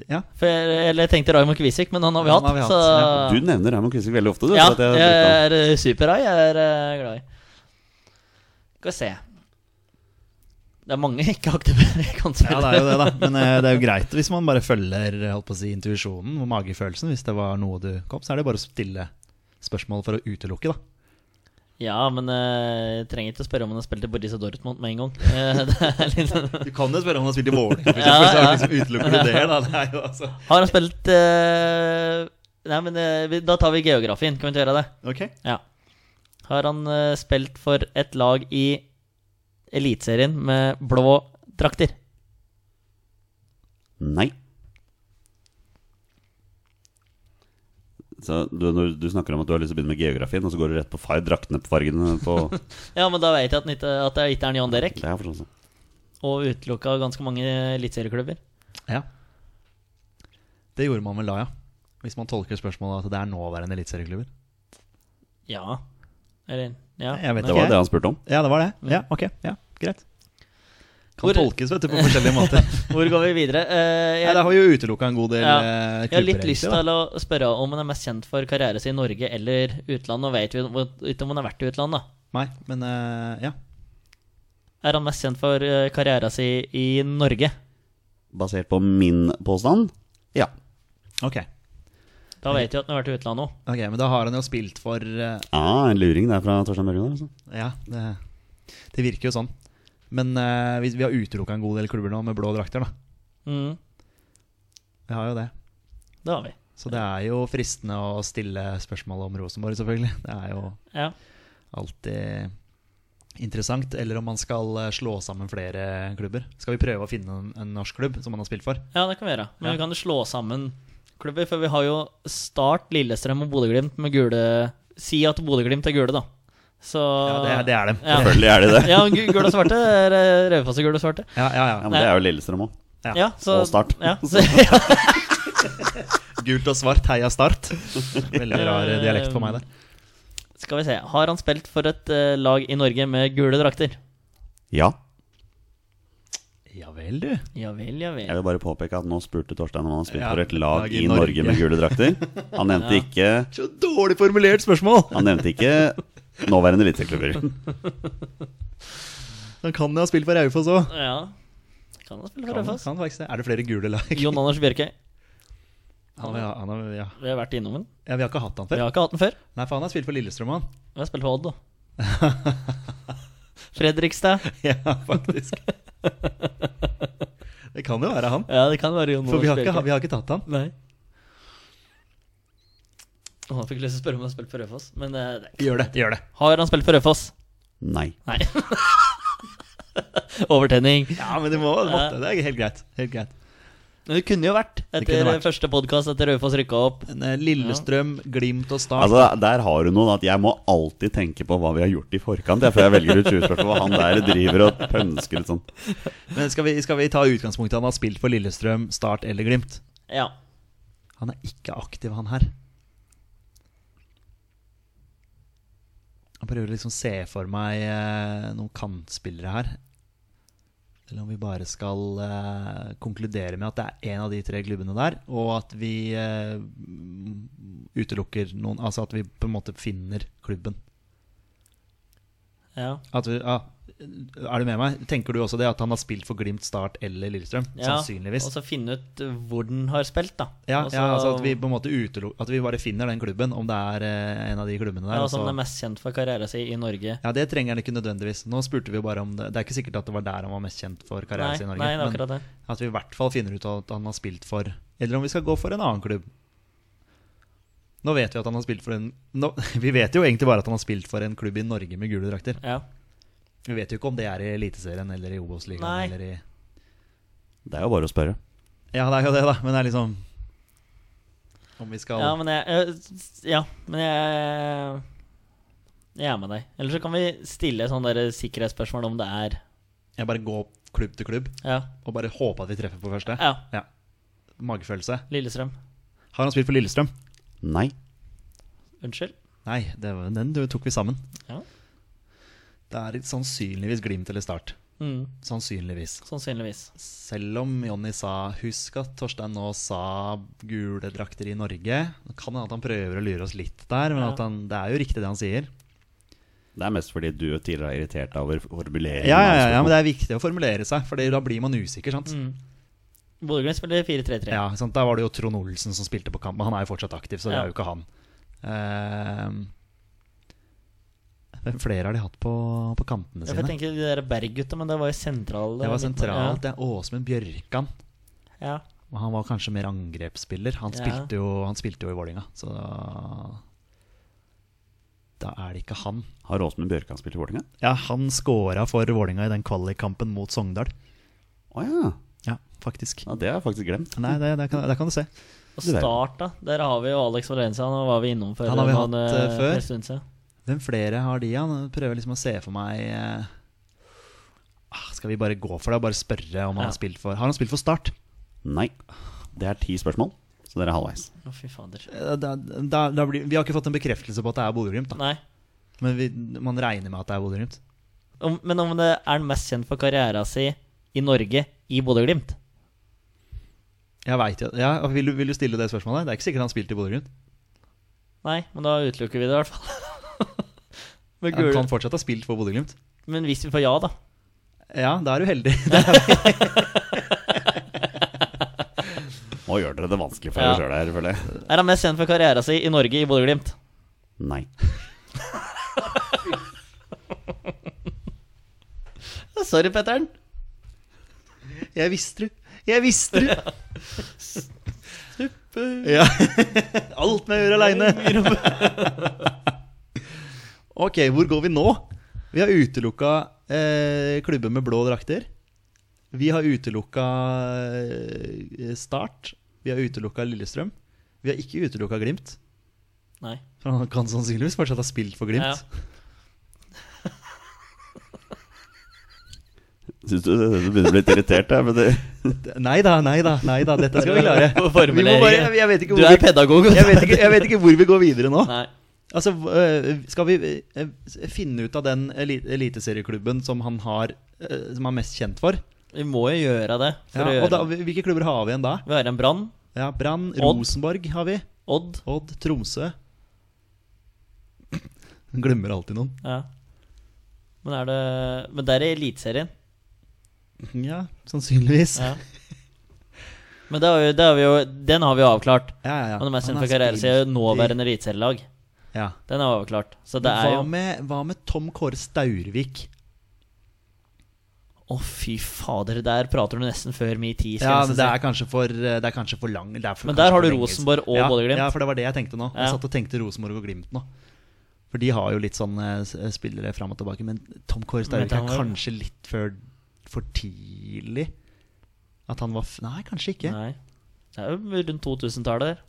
Ja, For eller jeg tenkte Raymond Kvisvik, men han har vi hatt. Har vi hatt, så ja. Du nevner Raymond Kvisvik veldig ofte. Du, Ja, jeg, jeg er eh, super-rai. Jeg er eh, glad i. Skal vi se. Det er mange ikke-aktive ja, det er jo det, da. Men eh, det er jo greit hvis man bare følger holdt på å si, intuisjonen og magefølelsen. Hvis det var noe du kom, så er det bare å stille spørsmål for å utelukke, da. Ja, men eh, jeg trenger ikke å spørre om han har spilt i Borussia Dortmund med en gang. Eh, <laughs> det er litt sånn- Du kan jo spørre om han har spilt i Vålerenga, for Ja, eksempel, ja. liksom utelukker du <laughs> det. Da. Det altså Har han spilt uh... Nei, men uh, da tar vi geografien. Kan vi ikke gjøre det? Ok. Ja. Har han uh, spilt for et lag i Eliteserien med blå drakter? Nei. Så du, når du snakker om at du har lyst til å begynne med geografien, og så går du rett på far, draktene på fargene på <laughs> Ja, men da vet jeg at, ikke, at det ikke er Jan Derek. Det er forståelse. Og utelukka ganske mange eliteserieklubber. Ja. Det gjorde man vel da, ja. Hvis man tolker spørsmålet at det er nåværende eliteserieklubber. Ja. Eller Ja. Jeg vet Det var det han spurte om. Ja, det var det. Ja, ok. Ja, greit. Kan Hvor- tolkes vet du, på forskjellige måter. <laughs> Hvor går vi videre? Uh, jeg, Nei, det har jo utelukka en god del Ja. klubber. jeg har litt lyst til å spørre om han er mest kjent for karriere sin i Norge eller utlandet. Nå vet vi ikke om han har vært i utlandet. Nei, men uh, ja. Er han mest kjent for eh, karrieren sin i Norge? Basert på min påstand? Ja. Ok. Da vet vi at han har vært i utlandet òg. Ok, Men da har han jo spilt for uh... Ah, en luring der fra Torstein Børgen. Altså. Ja, det, det virker jo sånn. Men uh, vi, vi har utelukka en god del klubber nå med blå drakter, da. Mm, Vi har jo det. det har vi. Så det er jo fristende å stille spørsmål om Rosenborg, selvfølgelig. Det er jo Ja. alltid interessant. Eller om man skal eh, slå sammen flere klubber. Skal vi prøve å finne en, en norsk klubb som man har spilt for? ja, det kan vi gjøre. Men Ja. vi kan slå sammen klubber, for vi har jo Start, Lillestrøm og Bodø-Glimt med gule Si at Bodø-Glimt er gule, da. Så Ja, det, er- det er dem. Ja. Selvfølgelig er de det. <laughs> Ja, gul gule og svarte. er, eh, Raufoss og gule og svarte. Ja, ja, Ja, ja. men det er jo Lillestrøm òg. Ja. Ja, så, Og Start. Ja, <laughs> så. <laughs> Gult og svart, heia Start. Veldig rar eh, dialekt på meg der. Skal vi se. Har han spilt for et uh, lag i Norge med gule drakter? Ja. Ja vel, du. Ja vel, ja vel. Jeg vil bare påpeke at nå spurte Torstein om han har spilt Ja, for et lag lag i i Norge Norge. med gule drakter. Han nevnte Ja. ikke Så dårlig formulert spørsmål! Han nevnte ikke nåværende eliteserieklubber. Han <laughs> kan jo ha spilt for Raufoss òg. Ja. Kan han spille for Raufoss? Er det flere gule lag? Jon Anders Bjørkøy. Han, har- han, har- ja. Vi har vært innom den. ja, Vi har ikke hatt han før. Vi har ikke hatt den før. Nei, for han har spilt for Lillestrøm, han. Vi har spilt for Odd, da. <laughs> Fredrikstad. Ja, faktisk. <laughs> det kan jo være han. Ja, det kan være Jon For vi har Anders ikke, vi har ikke tatt han. Nei. Å, jeg fikk lyst til å spørre om han har spilt for Rødfoss, men eh, det Gjør det. gjør det Har han spilt for Rødfoss? Nei. Nei. <laughs> Overtenning. Ja, men det må, det måtte, det er helt greit. Helt greit. Men det kunne jo vært etter vært. første podkast etter Raufoss rykka opp. Eh, Lillestrøm, Glimt og Start Altså, Der har du noen at jeg må alltid tenke på hva vi har gjort i forkant. Jeg, før jeg velger ut 20-spørsmål. Hva han der driver og pønsker litt sånn. Men skal vi, skal vi ta utgangspunktet han har spilt for Lillestrøm, Start eller Glimt? Ja. Han er ikke aktiv, han her. Jeg prøver liksom se for meg eh, noen kantspillere her. Eller om vi bare skal eh, konkludere med at det er en av de tre klubbene der, og at vi eh, utelukker noen Altså at vi på en måte finner klubben. Ja. At vi, ja, er du med meg? Tenker du også det at han har spilt for Glimt, Start eller Lillestrøm? ja. Sannsynligvis. Og så finne ut hvor den har spilt, da. Ja, også, ja altså at vi på en måte uteluk At vi bare finner den klubben, om det er eh, en av de klubbene der. ja, som er mest kjent for karrieren sin i Norge. ja, det trenger han ikke nødvendigvis. Nå spurte vi jo bare om det Det er ikke sikkert at det var der han var mest kjent for karrieren sin i Norge. nei, det er akkurat det. at vi i hvert fall finner ut at han har spilt for Eller om vi skal gå for en annen klubb. Nå vet vi at han har spilt for en nå, <laughs> Vi vet jo egentlig bare at han har spilt for en klubb i Norge med gule drakter. Ja. Vi vet jo ikke om det er i Eliteserien eller i. Obos-ligaen eller i Det er jo bare å spørre. Ja, det er jo det, da. Men det er liksom Om vi skal ja, men jeg Ja, men jeg Jeg er med deg. Eller så kan vi stille sånn sikkerhetsspørsmål om det er Jeg bare går klubb til klubb Ja. og bare håper at vi treffer på første. ja. ja. Magefølelse. Lillestrøm. Har han spilt for Lillestrøm? Nei. Unnskyld? Nei, det var, den tok vi sammen. Ja. Det er sannsynligvis Glimt eller Start. Mm. Sannsynligvis. Sannsynligvis. Selv om Jonny sa Husk at Torstein nå sa gule drakter i Norge. Det kan hende at han prøver å lure oss litt der, men Ja. at han, det er jo riktig det han sier. Det er mest fordi du tidligere er irritert over formuleringen. Ja, ja, ja, ja, men det er viktig å formulere seg, for da blir man usikker. sant? Mm. Bodø-Glimt spiller 4-3-3. Ja, sant? Der var det jo Trond Olsen som spilte på kamp, men han er jo fortsatt aktiv, så det Ja. er jo ikke han. Ehm, Hvem flere har de hatt på, på kantene Jeg tenker sine? tenke de der Berg-gutta, men det var jo sentralt. Det var sentralt. Det er Åsmund Bjørkan. Ja. Og han var kanskje mer angrepsspiller. Han Ja. spilte jo, han spilte jo i Vålinga så da, da er det ikke han. Har Åsmund Bjørkan spilt i Vålinga? Ja, han scora for Vålinga i den kvalikkampen mot Sogndal. Å ja. Ja, faktisk. ja. Det har jeg faktisk glemt. Nei, det, det, kan, det kan du se. Og Start, da. Der har vi jo Alex Valencia. Han var vi innom før. Han har vi hatt, eh, eh, før. Hvem flere har de? Han prøver liksom å se for meg eh, ah, Skal vi bare gå for det og bare spørre om han Ja. har spilt for Har han spilt for Start? Nei. Det er ti spørsmål, så dere er halvveis. Å, fy fader. Eh, Da, da, da blir, vi har ikke fått en bekreftelse på at det er Bodø-Glimt. da. Nei. Men vi, man regner med at det er Bodø-Glimt. Men om det er han mest kjent for karriera si i Norge i Bodø-Glimt? Jeg vet jo, ja, vil, du, vil du stille det spørsmålet? Det er ikke sikkert han spilte i Bodø-Glimt. Nei, men da utelukker vi det i hvert fall. <laughs> men, Han kan fortsatt ha spilt for Bodø-Glimt. men hvis vi får ja, da. Ja, da er du heldig. <laughs> Nå gjør dere det vanskelig for Ja. dere sjøl her, føler jeg. Er han mest kjent for karriera si i Norge i Bodø-Glimt? Nei. <laughs> Sorry, Petter'n. Jeg visste det. Jeg visste det. Ja. <laughs> Alt med å gjøre aleine. Ok, hvor går vi nå? Vi har utelukka eh, klubber med blå drakter. Vi har utelukka eh, Start. Vi har utelukka Lillestrøm. Vi har ikke utelukka Glimt. Nei. For han kan sannsynligvis fortsatt ha spilt for Glimt. Ja. <laughs> Syns du du begynner å bli litt irritert? her, men det, <laughs> Nei da, nei da, nei da, dette skal vi klare. <laughs> Vi må bare, jeg, vet ikke Du er pedagog. jeg, vet ikke, jeg vet ikke hvor vi går videre nå. Nei. Altså, øh, Skal vi øh, finne ut av den eliteserieklubben som han har øh, Som han er mest kjent for? Vi må jo gjøre det. Ja, gjøre da. Hvilke klubber har vi igjen da? Vi har en Brann, Ja, Brann, Rosenborg har vi. Odd. Odd, Tromsø. <clears throat> Glemmer alltid noen. Ja. Men er det Men det er Eliteserien. <laughs> Ja, sannsynligvis. Ja. Men det har vi, det har vi jo, den har vi jo avklart. Ja, ja, ja. Han er mest kjent for karrieren sin nåværende eliteserielag. Ja. Den er overklart. Så det er hva, jo med, hva med Tom Kåre Staurvik? Å, fy fader, der prater du nesten før min tid. Ja, men det er kanskje for, øh, det er kanskje for lang det er for, Men der har du Rosenborg og ja, Bodø-Glimt. Ja, for det var det jeg tenkte nå. Jeg satt og tenkte Rosenborg og Glimt nå. For de har jo litt sånn eh, spillere fram og tilbake. Men Tom Kåre Staurvik er kanskje litt for, for tidlig? At han var Nei, kanskje ikke. Nei. Det er jo rundt 2000-tallet der.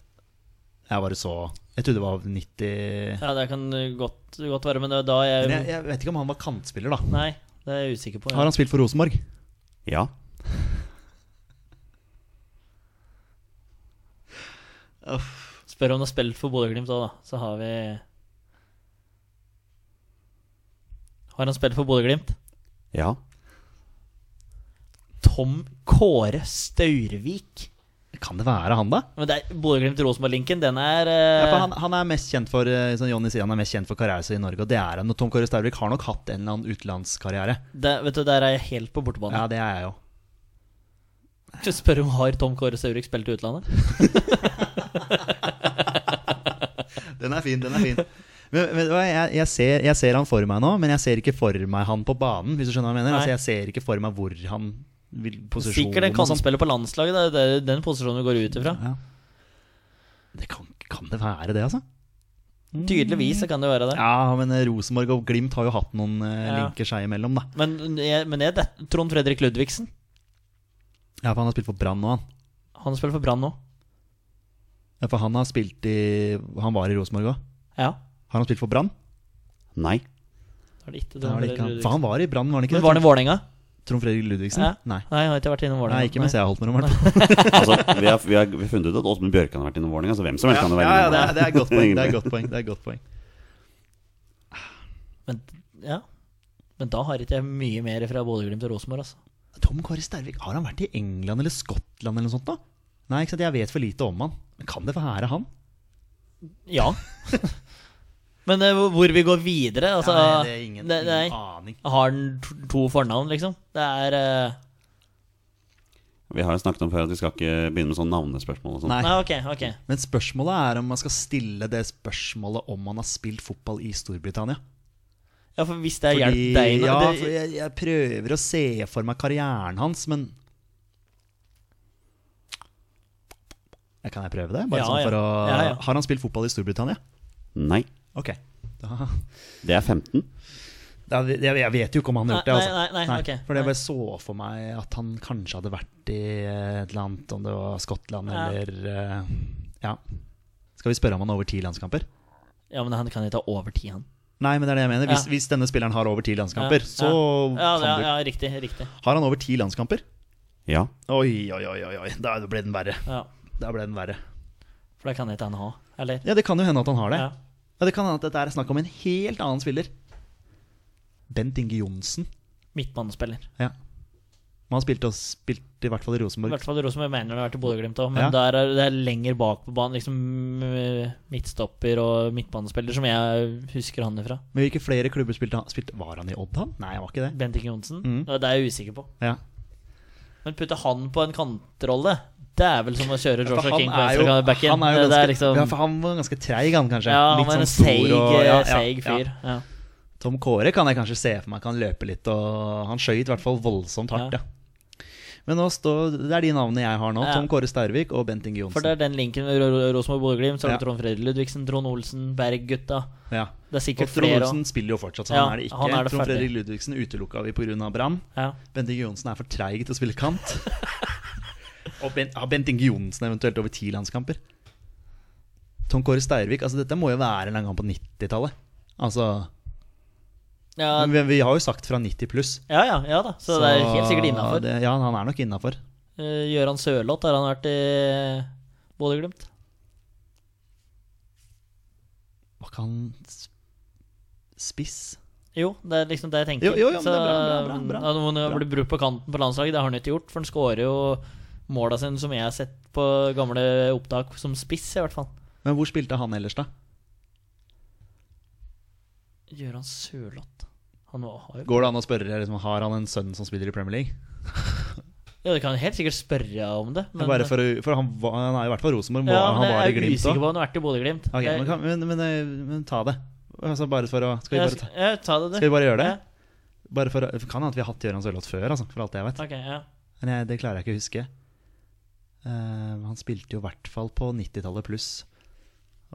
Jeg bare så Jeg trodde det var 90 Ja, det kan godt, godt være, men det var da jeg, Men jeg, jeg vet ikke om han var kantspiller, da. Nei, det er jeg usikker på. Har han spilt for Rosenborg? ja. Spør om han har spilt for Bodø-Glimt òg, da. Så har vi Har han spilt for Bodø-Glimt? Ja. Tom Kåre Staurvik. Kan det være han, da? Men det er Bodø-Glimt-Rosenborg-linken, den er Ja, eh, han, han er mest kjent for eh, Som Jonny sier, han er mest kjent for karrieren sin i Norge, og det er han. Og Tom Kåre Staurvik har nok hatt en eller annen utenlandskarriere. det, Vet du, Der er jeg helt på bortebane. Ja, det er jeg jo. Spør om har Tom Kåre Staurvik spilt i utlandet? <laughs> Den er fin, den er fin. Men, men, jeg, jeg, ser, jeg ser han for meg nå, men jeg ser ikke for meg han på banen. Hvis du skjønner hva jeg mener altså, Jeg ser ikke for meg hvor han Sikkert en og sånn. kantspiller på landslaget. Det er den posisjonen vi går ut ifra. Ja. Det kan, kan det være det, altså? Tydeligvis så kan det være det. Ja, men eh, Rosenborg og Glimt har jo hatt noen eh, Ja. linker seg imellom, da. Men, jeg, men er det, Trond Fredrik Ludvigsen Ja, for han har spilt for Brann nå, han. Han spiller for Brann nå. Ja, for han har spilt i Han var i Rosenborg òg. Ja. Har han spilt for Brann? Nei. Det det ikke Da var det ikke han. For han var i Brann, var han ikke Men det? var han i Vålerenga? Trond Fredrik Ludvigsen? Ja. Nei. Nei, jeg har ikke vært innom Vålerenga. Nei, ikke mens jeg har holdt med fall. Altså, vi, har, vi, har, vi har funnet ut at Åsmund Bjørkan har vært innom Vålerenga, så hvem som helst kan jo være Ja, ja, innom det, er, det er et godt poeng. Det er et godt poeng. Det er et godt poeng. Men, ja. Men da har ikke jeg mye mer fra Bodø-Glimt og Rosenborg, altså. Tom Kåre Stervik, har han vært i England eller Skottland eller noe sånt? da? Nei, ikke sant, jeg vet for lite om han. Men kan det være han? Ja. <laughs> Men uh, hvor vi går videre, altså Nei, det er ingen, det- ingen aning. Har den to, fornavn, liksom? Det er uh... Vi har jo snakket om før at vi skal ikke begynne med sånne navnespørsmål og sånn. Nei. Nei, okay, okay. Men spørsmålet er om man skal stille det spørsmålet om man har spilt fotball i Storbritannia. Ja, for hvis det har hjulpet deg nå ja, det, for jeg, jeg prøver å se for meg karrieren hans, men Kan jeg prøve det? Bare Ja, sånn ja. å Ja, ja. Har han spilt fotball i Storbritannia? Nei. Ok. Da, Det er 15. da, jeg, jeg vet jo ikke om han har gjort det. Altså. nei, nei, nei, okay. For jeg bare så for meg at han kanskje hadde vært i et eller annet, om det var Skottland Ja. eller eh, Ja. Skal vi spørre om han har over ti landskamper? Ja, men han kan ikke ha over ti, han. Nei, men det er det jeg mener. Hvis, Ja. hvis denne spilleren har over ti landskamper, Ja, så kan ja, du ja, riktig. riktig Har han over ti landskamper? Ja. Oi, oi, oi, oi. Da ble den verre. Ja, Da ble den verre. For det kan ikke han ha, eller? Ja, det kan jo hende at han har det. Ja. Det kan hende at dette er snakk om en helt annen spiller. Bent Inge Johnsen. Midtbanespiller. Ja. Men han spilte, spilte i hvert fall i Rosenborg. I hvert fall i Rosenborg mener det har vært i Bodø-Glimt òg, men Ja. der er det er lenger bak på banen. Liksom eh, midtstopper og midtbanespiller, som jeg husker han ifra. Men hvilke flere klubber spilte han? Spilte, var han i Odd, han? Nei, han var ikke det. Bent Inge Johnsen. Mm. Det er jeg usikker på. Ja. Men putte han på en kantrolle, det er vel som å kjøre For Joshua King på venstrebacken. han er jo det ganske, liksom ja, for han var ganske treig, han kanskje. Ja, han Litt var en sånn seig, og- ja, ja, seig fyr. Ja. Tom Kåre kan jeg kanskje se for meg kan løpe litt, og han skøyt i hvert fall voldsomt hardt. Men nå står, det er de navnene jeg har nå. Tom Kåre Stervik og Bent Inge For Johnsen. det er den linken med Ro- Ro- Rosenborg Bodø-Glimt. Så. Trond Fredrik Ludvigsen, Trond Olsen, Berg-gutta. Ja. Det er Og sikkert Trond flere Olsen spiller jo fortsatt, så han er det ikke. er det Trond. Fredrik Ludvigsen utelukka vi pga. Brann. Ja. Bent Inge Johnsen er for treig til å spille kant. <laughs> og Bent, har Bent Inge Johnsen eventuelt over ti landskamper? Tom Kåre Steirvik, altså dette må jo være en gang på 90-tallet. Altså Ja, Men vi, vi har jo sagt fra 90 pluss. ja, ja, ja da. Så, det er helt sikkert innafor. Ja, han er nok innafor. Gøran Sørloth, har han vært i Bodø-Glimt? Var ikke han spiss? Jo, det er liksom det jeg tenker. Jo, jo, jo, så, det er bra, bra, bra, bra. ja, når Bra. blir brukt på kanten på landslaget, det har han ikke gjort. For han skårer jo måla sine, som jeg har sett på gamle opptak, som spiss, i hvert fall. Men hvor spilte han ellers, da? Gøran Sørloth Han var- Går det an å spørre liksom, Har han en sønn som spiller i Premier League? <laughs> Ja, du kan helt sikkert spørre om det. Men, Bare for, for han, var, han er i hvert fall Rosenborg. ja, han var i jeg er Glimt usikker òg. på om han har vært i Bodø-Glimt. Jeg- men, men, men, eh, men ta det. Altså, bare for å Skal vi bare ta, ja, ta det, skal vi bare gjøre det? Ja, bare for, Kan hende at vi har hatt Gøran Sørloth før, altså, for alt jeg vet. Okay, ja. Men jeg, det klarer jeg ikke å huske. Eh, han spilte jo i hvert fall på 90-tallet pluss.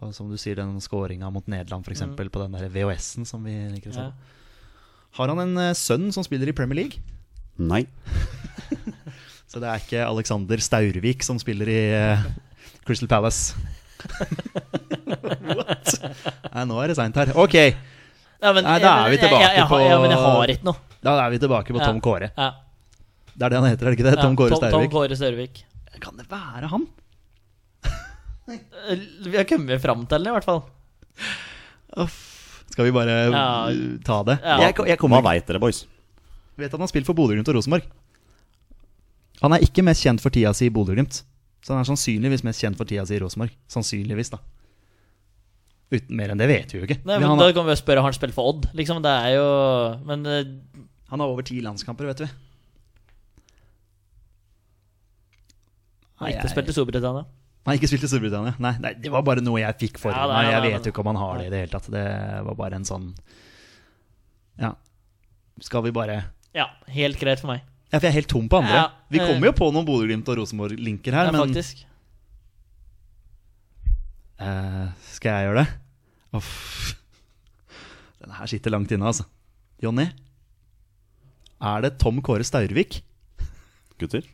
Og som du sier, den skåringa mot Nederland, f.eks., Mm. på den der VHS-en som vi liker å se. ja. Har han en eh, sønn som spiller i Premier League? Nei. <laughs> Så det er ikke Alexander Staurvik som spiller i uh, Crystal Palace. <laughs> What? Nei, nå er det seint her. Ok, Ja, men, Nei, da er vi jeg- jeg- tilbake jeg, på- Ja, men jeg har ikke noe. da er vi tilbake på Tom Kåre. Ja. Det er det han heter, er det ikke det? Tom Kåre Tom, Tom Staurvik. Kåre. Kan det være han? Eh, <laughs> Vi har kommet fram til det, i hvert fall. Uff. Skal vi bare Ja. uh, ta det? Ja. Jeg, jeg kommer Hva veit dere, boys? vet at han har spilt for Bodø-Glimt og Rosenborg. Han er ikke mest kjent for tida si i Bodø-Glimt. Så han er sannsynligvis mest kjent for tida si i Rosenborg. Sannsynligvis, da. Uten mer enn det vet vi jo ikke. Nei, Men men han, Da har, kan vi jo spørre har han spilt for Odd. Liksom, det er jo Men eh, han har over ti landskamper, vet vi. Har ikke spilt i Storbritannia. Nei, ikke spilt i Storbritannia. Nei, nei, det var bare noe jeg fikk for Ja, meg. Jeg vet jo ikke om han har det i det hele tatt. Det var bare en sånn Ja. Skal vi bare Ja, helt greit for meg. Ja, for jeg er helt tom på andre. Ja, vi eh, kommer jo på noen Bodø-Glimt og Rosenborg-linker her, Ja, men faktisk. Uh, Skal jeg gjøre det? Uff. Denne her sitter langt inne, altså. Jonny? Er det Tom Kåre Staurvik? Gutter?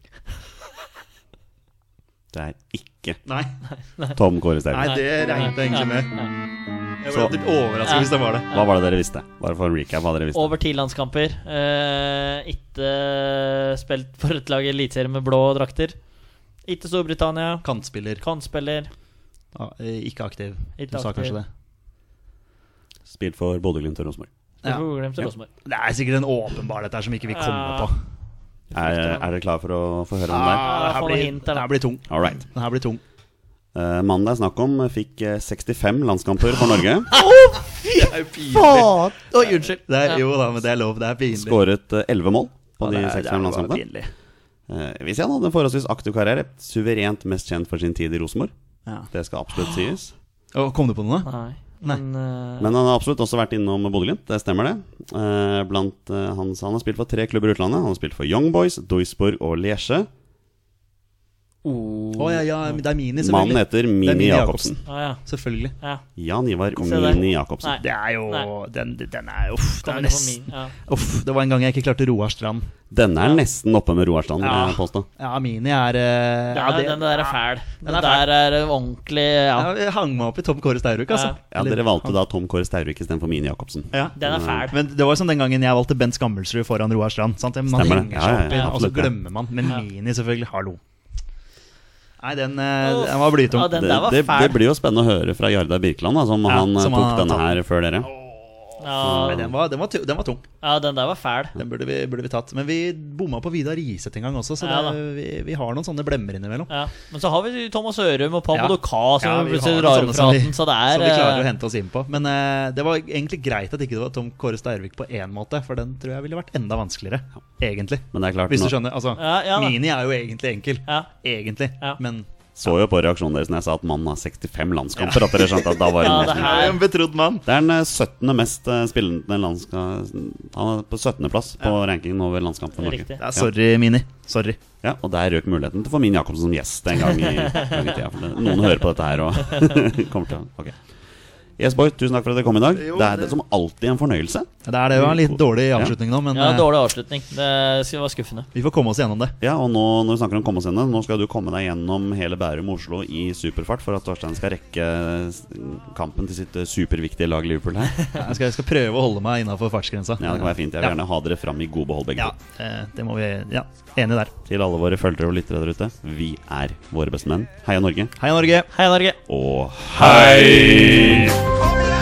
Det er ikke Nei. Tom Kåre Nei, det regnet jeg egentlig med. Jeg ble litt overrasket hvis det var det. Hva var det dere visste? Bare for en recap hva dere visste. Over ti landskamper. Eh, ikke spilt for et lag i eliteserien med blå drakter. Ikke Storbritannia. Kantspiller. Kantspiller. Ja, eh, ikke aktiv. Ikke du sa kanskje det. Spilt for Bodø-Glimt og Rosenborg. Ja. Det er sikkert en åpenbar dette her som ikke vi kommer Ja. på. Er, er dere klare for å få høre om det? Ah, det her blir, det her blir tung. All right. Den her blir tung. Uh, mannen det er snakk om, fikk eh, 65 landskamper for Norge. <laughs> Faen! Oi, unnskyld. Det er, jo da, men det er lov. Det er pinlig. Skåret eh, 11 mål på Ja, de det er- det er 65 landskampene. Uh, Eh, vi ser han hadde en forholdsvis aktiv karriere. Suverent mest kjent for sin tid i Rosenborg. Ja. Det skal absolutt sies. Oh, kom du på noe? Nei. Nei. Men, uh... Men han har absolutt også vært innom Bodø-Glimt, det stemmer det. Eh, blant uh, hans, Han har spilt for tre klubber i utlandet. Han har spilt for Young Boys, Duisburg og Liège. Oh. oh ja, ja, det er Mini, Mannen selvfølgelig. heter er Mini Mini Jacobsen. Ah, ja. Selvfølgelig. ja. Jan Ivar. Mini Jacobsen. Det er jo den, den er Uff, det er nesten. Ja. Uff, det var en gang jeg ikke klarte Roar Strand. Denne er nesten oppe med Roar Strand, vil Ja. jeg påstå. Ja, Mini er eh, Den, ja, det, den der er fæl. Den Den er fæl. der er ordentlig Ja. Jeg hang meg opp i Tom Kåre Staurvik, altså. Ja, Dere valgte da Tom Kåre Staurvik istedenfor Mini Jacobsen. Ja. Den er fæl. Men det var som den gangen jeg valgte Bent Skammelsrud foran Roar Strand. Sant? Man Stemmer det. henger Ja, seg ja, opp i, ja, og så glemmer man. Men Mini, selvfølgelig. Hallo. Nei, den, eh, den var blytung. Ja, Det, det, det blir jo spennende å høre fra Jardar Birkeland, da, som Ja, han eh, som tok han denne tatt. her før dere. Ja, Men den var, den, var, den var tung. ja, den der var fæl. Den burde vi, burde vi tatt. Men vi bomma på Vidar Riseth en gang også, så Ja, det, vi, vi har noen sånne blemmer innimellom. Ja. Men så har vi Thomas Ørum og Ja. Pavel Ka som Ja, vi plutselig drar opp hatten, så det er Som vi klarer å eh, hente oss inn på. Men uh, det var egentlig greit at ikke det var Tom Kåre Steirvik på én måte, for den tror jeg ville vært enda vanskeligere. Egentlig. Men det er klart, Hvis du skjønner. Altså, Ja, ja. Mini er jo egentlig enkel. Ja. Egentlig. Ja. Men så jo på reaksjonen deres når jeg sa at mannen har 65 landskamper, at dere skjønte at da var det Ja, det her- en betrodd mann. Det er den eh, 17. mest eh, spillende landska... Han er på 17. plass på rankingen over landskamp for Norge. Det er sorry, Mini. Sorry. Ja, og der røk muligheten til å få Min Jacobsen som gjest en gang i, gang i tida. Noen hører på dette her og <laughs> kommer til å Ok. Yes, boy, tusen takk for at dere kom i dag. Jo, det er det- det som alltid en fornøyelse. Det er det jo en litt dårlig avslutning nå, men Ja, eh, dårlig avslutning. Det var skuffende. vi får komme oss gjennom det. Ja, og nå når vi snakker om komme oss gjennom, nå skal du komme deg gjennom hele Bærum og Oslo i superfart for at Torstein skal rekke kampen til sitt eh, superviktige lag Liverpool her. <laughs> Jeg skal, jeg skal prøve å holde meg innafor fartsgrensa. Ja, det kan være fint. Jeg vil Ja. gjerne ha dere fram i god behold, begge Ja, to. eh, det må vi Ja, enig der. Til alle våre følgere og lyttere der ute, vi er våre beste menn. Heia Norge. Hei, Norge. Heia Norge. Og hei! Oh,